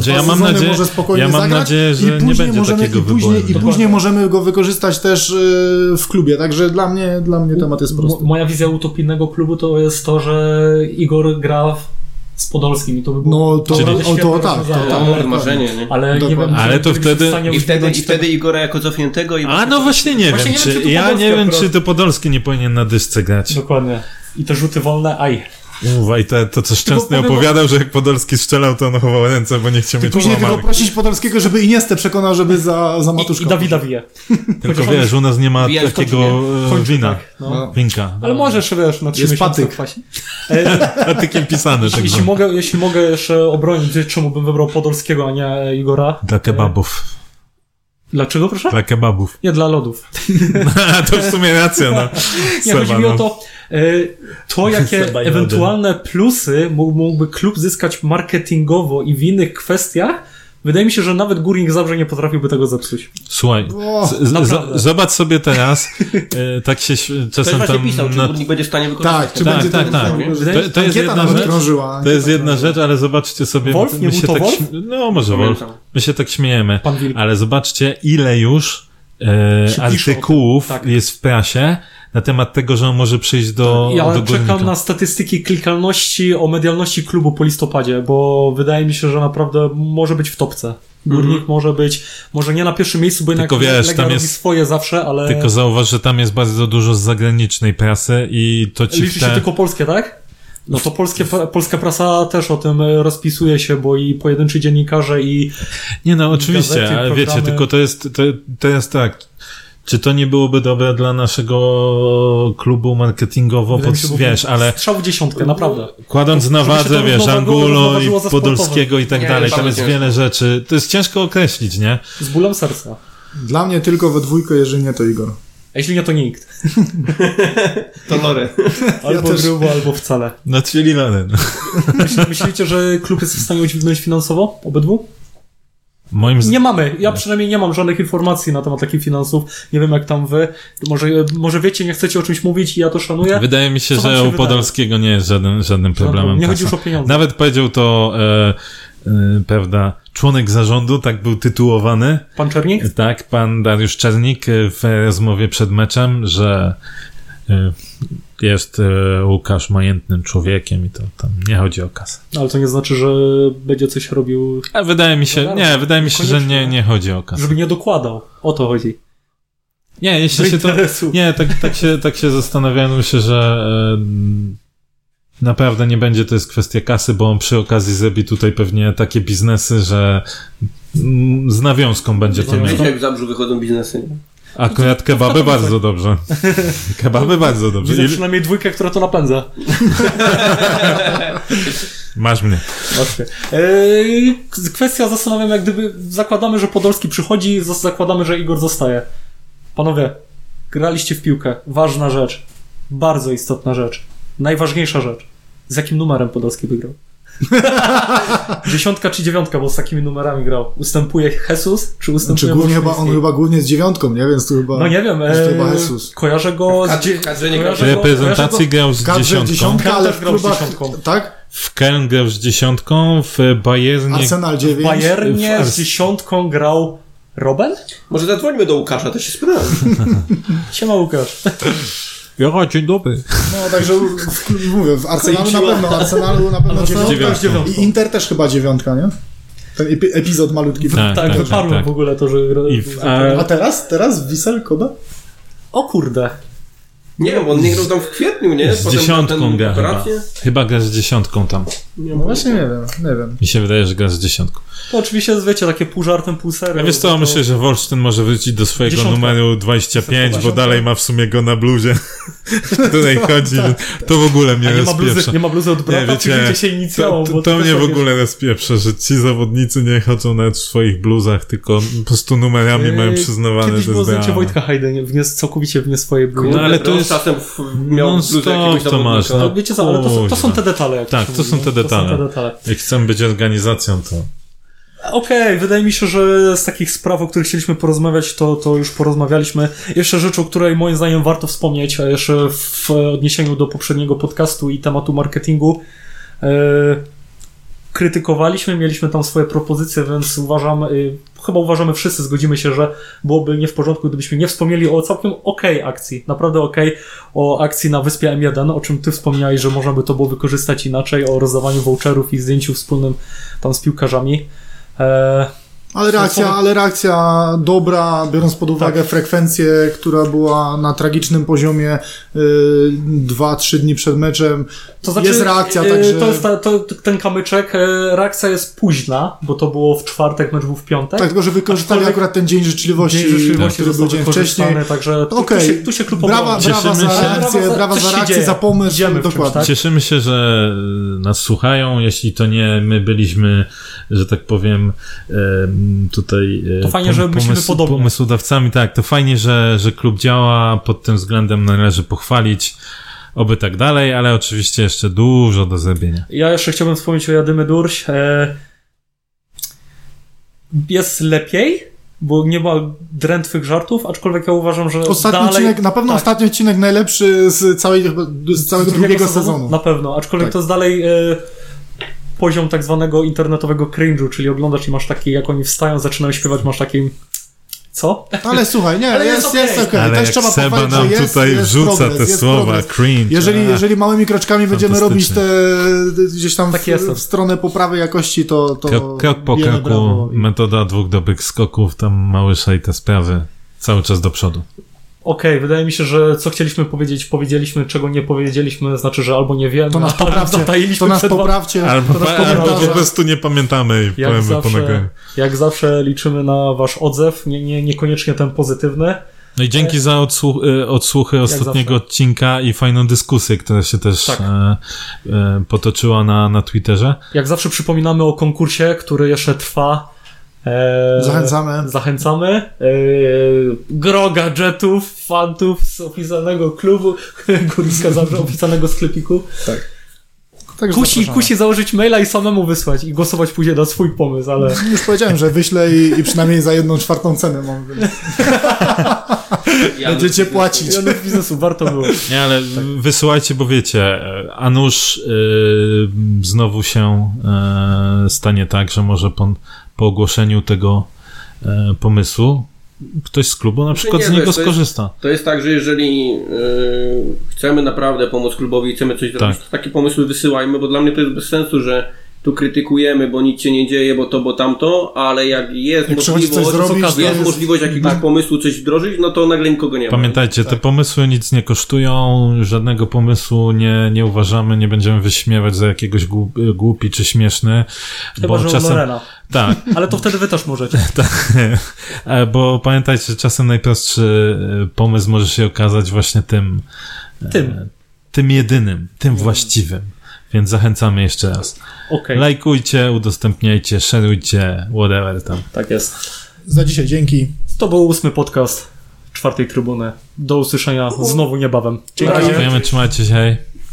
Że ja mam nadzieję- może spokojnie ja mam zagrać nadzieję, że i nie później będzie możemy, takiego i później, wyboru. i później możemy go wykorzystać też e, w klubie, także dla mnie, dla mnie temat jest prosty. Mo- Moja wizja utopijnego klubu to jest to, że Igor gra w- z Podolskim i to by było No to, Czyli- o, to tak, to, tak. ale- To marzenie, nie? Ale nie wiem, czy Ale to wtedy- I wtedy, I wtedy Igora jako cofniętego i... A no właśnie nie Właśnie wiem, czy... ja nie wiem, czy to Podolski nie powinien na dyszce grać. Dokładnie. I te rzuty wolne, aj. Uwa, i te, to co Szczęsny powiem- opowiadał, że jak Podolski strzelał, to on chował ręce, bo nie chciał mieć Później tylko prosić Podolskiego, żeby Iniestę przekonał, żeby za, za I, Matuszką. I Dawida wije. Tylko wiesz, u nas nie ma Wijać takiego kończy, e, Kończy, wina. tak, no. No. Winka. Ale możesz, wiesz, na trzy Jest patyk. E, Patykiem pisane. Tak jeśli, zwane. mogę, jeśli mogę jeszcze obronić, czemu bym wybrał Podolskiego, a nie Igora. Dla kebabów. Dlaczego, proszę? Dla kebabów. Nie, dla lodów. to w sumie racja, no. Nie, chodzi mi o no. to, e, to jakie ewentualne plusy mógł- mógłby klub zyskać marketingowo i w innych kwestiach. Wydaje mi się, że nawet Górnik Zabrze nie potrafiłby tego zepsuć. Słuchaj, O, z, z, naprawdę. zobacz sobie teraz, e, tak się Ktoś czasem właśnie tam... pisał, czy na- górnik będzie w stanie wykorzystać. Tak, czy Tak, będzie tak, to, tak. to, jest jedna rzecz. krążyła. To jest jedna rzecz, ale zobaczcie sobie... Wolf? Nie my się to tak, Wolf? No, może Wolf. My się tak śmiejemy. Ale zobaczcie, ile już e, artykułów tak. jest w prasie na temat tego, że on może przyjść do, Ja do czekam górnika. na statystyki klikalności o medialności klubu po listopadzie, bo wydaje mi się, że naprawdę może być w topce. Górnik może być, może nie na pierwszym miejscu, bo jednak Tylko wiesz, Legia tam robi jest- swoje zawsze, ale Tylko zauważ, że tam jest bardzo dużo z zagranicznej prasy i to ci liczy w się te... tylko polskie, tak? No to polskie, polska prasa też o tym e, rozpisuje się, bo i pojedynczy dziennikarze i Nie no, oczywiście, gazety, ale wiecie, tylko to jest, to, to jest tak. Czy to nie byłoby dobre dla naszego klubu marketingowo, pod, się, wiesz, ale strzał w dziesiątkę, naprawdę. kładąc na wadze, wiesz, Angulo i. Podolskiego i tak Nie, dalej, to tam jest wiele rzeczy, to jest ciężko określić, nie? Z bólem serca. Dla mnie tylko we dwójkę, jeżeli nie to Igor. A jeśli nie, to nikt. To Lore. Albo też- grubo, albo wcale. No Cielilany. Myśl- Myślicie, że klub jest w stanie udźwignąć finansowo obydwu? Moim zdaniem... Nie mamy. Ja przynajmniej nie mam żadnych informacji na temat takich finansów. Nie wiem jak tam wy. Może, może wiecie, nie chcecie o czymś mówić i ja to szanuję. Wydaje mi się, Co że się u wydaje? Podolskiego nie jest żadnym, żadnym problemem. nie chodzi już o pieniądze. Nawet powiedział to, e, e, prawda, członek zarządu, tak był tytułowany, Pan Czernik? tak, pan Dariusz Czernik e, w rozmowie przed meczem, że e, jest e, Łukasz majętnym człowiekiem i to tam nie chodzi o kasę. Ale to nie znaczy, że będzie coś robił, A wydaje mi się, No nie, bardzo, wydaje mi się, że nie, nie chodzi o kasę. żeby nie dokładał. O to chodzi. Nie, jeśli Do się to, nie, tak, tak się, tak się zastanawiałem, myślę, że e, naprawdę nie będzie to jest kwestia kasy, bo on przy okazji zrobi tutaj pewnie takie biznesy, że mm, z nawiązką będzie to Z miał. Jak w Zabrzu wychodzą biznesy. nie? Akurat kebaby bardzo dobrze. Kebaby bardzo dobrze. Widzę przynajmniej dwójkę, która to napędza. masz mnie. Właśnie. Eee, kwestia zastanawiam, jak gdyby zakładamy, że Podolski przychodzi, zakładamy, że Igor zostaje. Panowie, graliście w piłkę. Ważna rzecz. Bardzo istotna rzecz. Najważniejsza rzecz. Z jakim numerem Podolski wygrał? Dziesiątka czy dziewiątka, bo z takimi numerami grał. Ustępuje Jesus, czy ustępuje Czy głównie chyba, on chyba głównie z dziewiątką, nie? Więc tu chyba... No nie wiem, chyba eee, Jesus. kojarzę go W z... w kadrze nie kojarzę W grał. go- reprezentacji grał z W dziesiątką. dziesiątka, ale w grał z klubach... dziesiątką. Tak? W Köln grał z dziesiątką, w Bayernie... Arsenal W 9. Bayernie w- z dziesiątką grał Robben? Może zadzwońmy do Łukasza, to się spytałem. Siema Łukasz. Ja, dzień dobry. No, także w, mówię, w Arsenalu na pewno, Arsenalu na pewno dziewiątka. też dziewiątką. I Inter też chyba dziewiątka, nie? Ten epi epizod malutki. Tak, Tak, tak, wyparłem tak. w ogóle to, że... W- a- A teraz? Teraz Wisel Koda? O kurde. Nie wiem, on nie grał tam w kwietniu, nie? Z Potem dziesiątką gra chyba. Chyba gra z dziesiątką tam. Nie No właśnie nie wiem, nie wiem. Mi się wydaje, że gra z dziesiątką. To oczywiście jest, wiecie, takie pół żartem, pół serio. Ja wiesz co, to... myślę, że Wolsztyn może wrócić do swojego Dziesiątka. numeru 25, bo dalej ma w sumie go na bluzie, w której chodzi. To w ogóle mnie A nie ma, bluzy, rozpieprza. nie ma bluzy od brata, Nie, wiecie, się inicjałą, To, bo to, to mnie w tak ogóle rozpieprza, że ci zawodnicy nie chodzą nawet w swoich bluzach, tylko po prostu numerami jest. mają przyznawane, Kiedyś było jest zdjęcie. Wojtka Hajdy, w nie, całkowicie w nie swoje bluzy. No ale to Kurde, z czasem w, miał non bluzę jakiegoś to masz. No, wiecie co, ale to, są- to są te detale. Jak Tak, się to są mówi, te no. detale. To są te detale. Jak chcemy być organizacją, to... Okej, wydaje mi się, że z takich spraw, o których chcieliśmy porozmawiać, to, to już porozmawialiśmy. Jeszcze rzecz, o której moim zdaniem warto wspomnieć, a jeszcze w odniesieniu do poprzedniego podcastu i tematu marketingu. E, krytykowaliśmy, mieliśmy tam swoje propozycje, więc uważam, y, chyba uważamy wszyscy, zgodzimy się, że byłoby nie w porządku, gdybyśmy nie wspomnieli o całkiem okej akcji, naprawdę okej, o akcji na wyspie M1, o czym ty wspomniałeś, że można by to było wykorzystać inaczej, o rozdawaniu voucherów i zdjęciu wspólnym tam z piłkarzami. E, Ale reakcja, ale reakcja dobra, biorąc pod uwagę Tak. frekwencję, która była na tragicznym poziomie 2-3 dni przed meczem. To znaczy, jest reakcja, e, także... To jest ta, to, ten kamyczek, e, reakcja jest późna, bo to było w czwartek, mecz był w piątek. Tak, tylko że wykorzystali Aczkolwiek akurat ten dzień życzliwości, Dzień życzliwości który był dzień wcześniej. także tu, Okej. tu, się, tu się klub Brawa, brawa za reakcję, Brawa za- brawa za reakcję, za pomysł. Idziemy w czymś, dokładnie. tak? Cieszymy się, że y, nas słuchają. Jeśli to nie my byliśmy, że tak powiem, em, tutaj. e, To fajnie, że myślimy podobnie. Pomysłodawcami, tak. To fajnie, że, że klub działa. Pod tym względem należy pochwalić. Oby tak dalej, ale oczywiście jeszcze dużo do zrobienia. Ja jeszcze chciałbym wspomnieć o Jadymy Durś. E, jest lepiej, bo nie ma drętwych żartów, aczkolwiek ja uważam, że Ostatni dalej... odcinek, na pewno tak. ostatni odcinek najlepszy z, całej, z całego drugiego sezonu. Na pewno, aczkolwiek Tak. to jest dalej e, poziom tak zwanego internetowego cringe'u, czyli oglądasz i masz taki, jak oni wstają, zaczynają śpiewać, masz taki... Co? Ale słuchaj, nie, Ale jest, jest jest okej. okej. ale Też jak trzeba Seba pochwalić, nam że jest, tutaj jest wrzuca progres, te jest słowa, progres. cringe. Jeżeli, a, jeżeli małymi kroczkami będziemy robić te gdzieś tam Tak w, w stronę poprawy jakości, to, to krok, krok po kroku, metoda dwóch dobrych skoków, tam małysza i te sprawy. Cały czas do przodu. Okej, wydaje mi się, że co chcieliśmy powiedzieć, powiedzieliśmy, czego nie powiedzieliśmy, znaczy, że albo nie wiemy, To nas albo poprawcie, to nas poprawcie. Albo, to nas albo po prostu nie pamiętamy i Jak powiemy po zawsze, nagraniu. jak zawsze liczymy na wasz odzew, nie, nie, niekoniecznie ten pozytywny. No i dzięki za odsłuch, e, odsłuchy ostatniego zawsze. odcinka i fajną dyskusję, która się też Tak. e, e, potoczyła na, na Twitterze. Jak zawsze przypominamy o konkursie, który jeszcze trwa. E, Zachęcamy. Zachęcamy. E, gro gadżetów, fantów z oficjalnego klubu Górnicka Zabrze, oficjalnego sklepiku. Także Kusi, zapraszamy. kusi założyć maila i samemu wysłać i głosować później na swój pomysł, ale Już powiedziałem, że wyślę i, i przynajmniej za jedną czwartą cenę mam. Więc Ja będziecie płacić. Janów biznesu warto było. Nie, ale wysyłajcie, bo wiecie, e, a nuż e, znowu się e, stanie tak, że może po, po ogłoszeniu tego e, pomysłu ktoś z klubu na przykład nie, z niego wiesz, to jest- skorzysta. To jest tak, że jeżeli yy, chcemy naprawdę pomóc klubowi i chcemy coś zrobić, Tak. to takie pomysły wysyłajmy, bo dla mnie to jest bez sensu, że tu krytykujemy, bo nic się nie dzieje, bo to, bo tamto, ale jak jest Jak możliwość, zrobić, jest, jest- możliwość jakiegoś tak. pomysłu, coś wdrożyć, no to nagle nikogo nie ma. Pamiętajcie, te pomysły nic nie kosztują, żadnego pomysłu nie, nie uważamy, nie będziemy wyśmiewać za jakiegoś głup- głupi czy śmieszny, Chyba, bo że czasem... Lorena. Tak, Ale to wtedy wy też możecie. Tak, E, bo pamiętajcie, że czasem najprostszy e, pomysł może się okazać właśnie tym, Tym. tym jedynym, tym właściwym. Więc zachęcamy jeszcze raz. Okej, Lajkujcie, udostępniajcie, szerujcie, whatever tam. tak jest. Za dzisiaj dzięki. To był ósmy podcast czwartej trybuny. Do usłyszenia znowu niebawem. Dzięki. Dziękujemy, trzymajcie się, hej.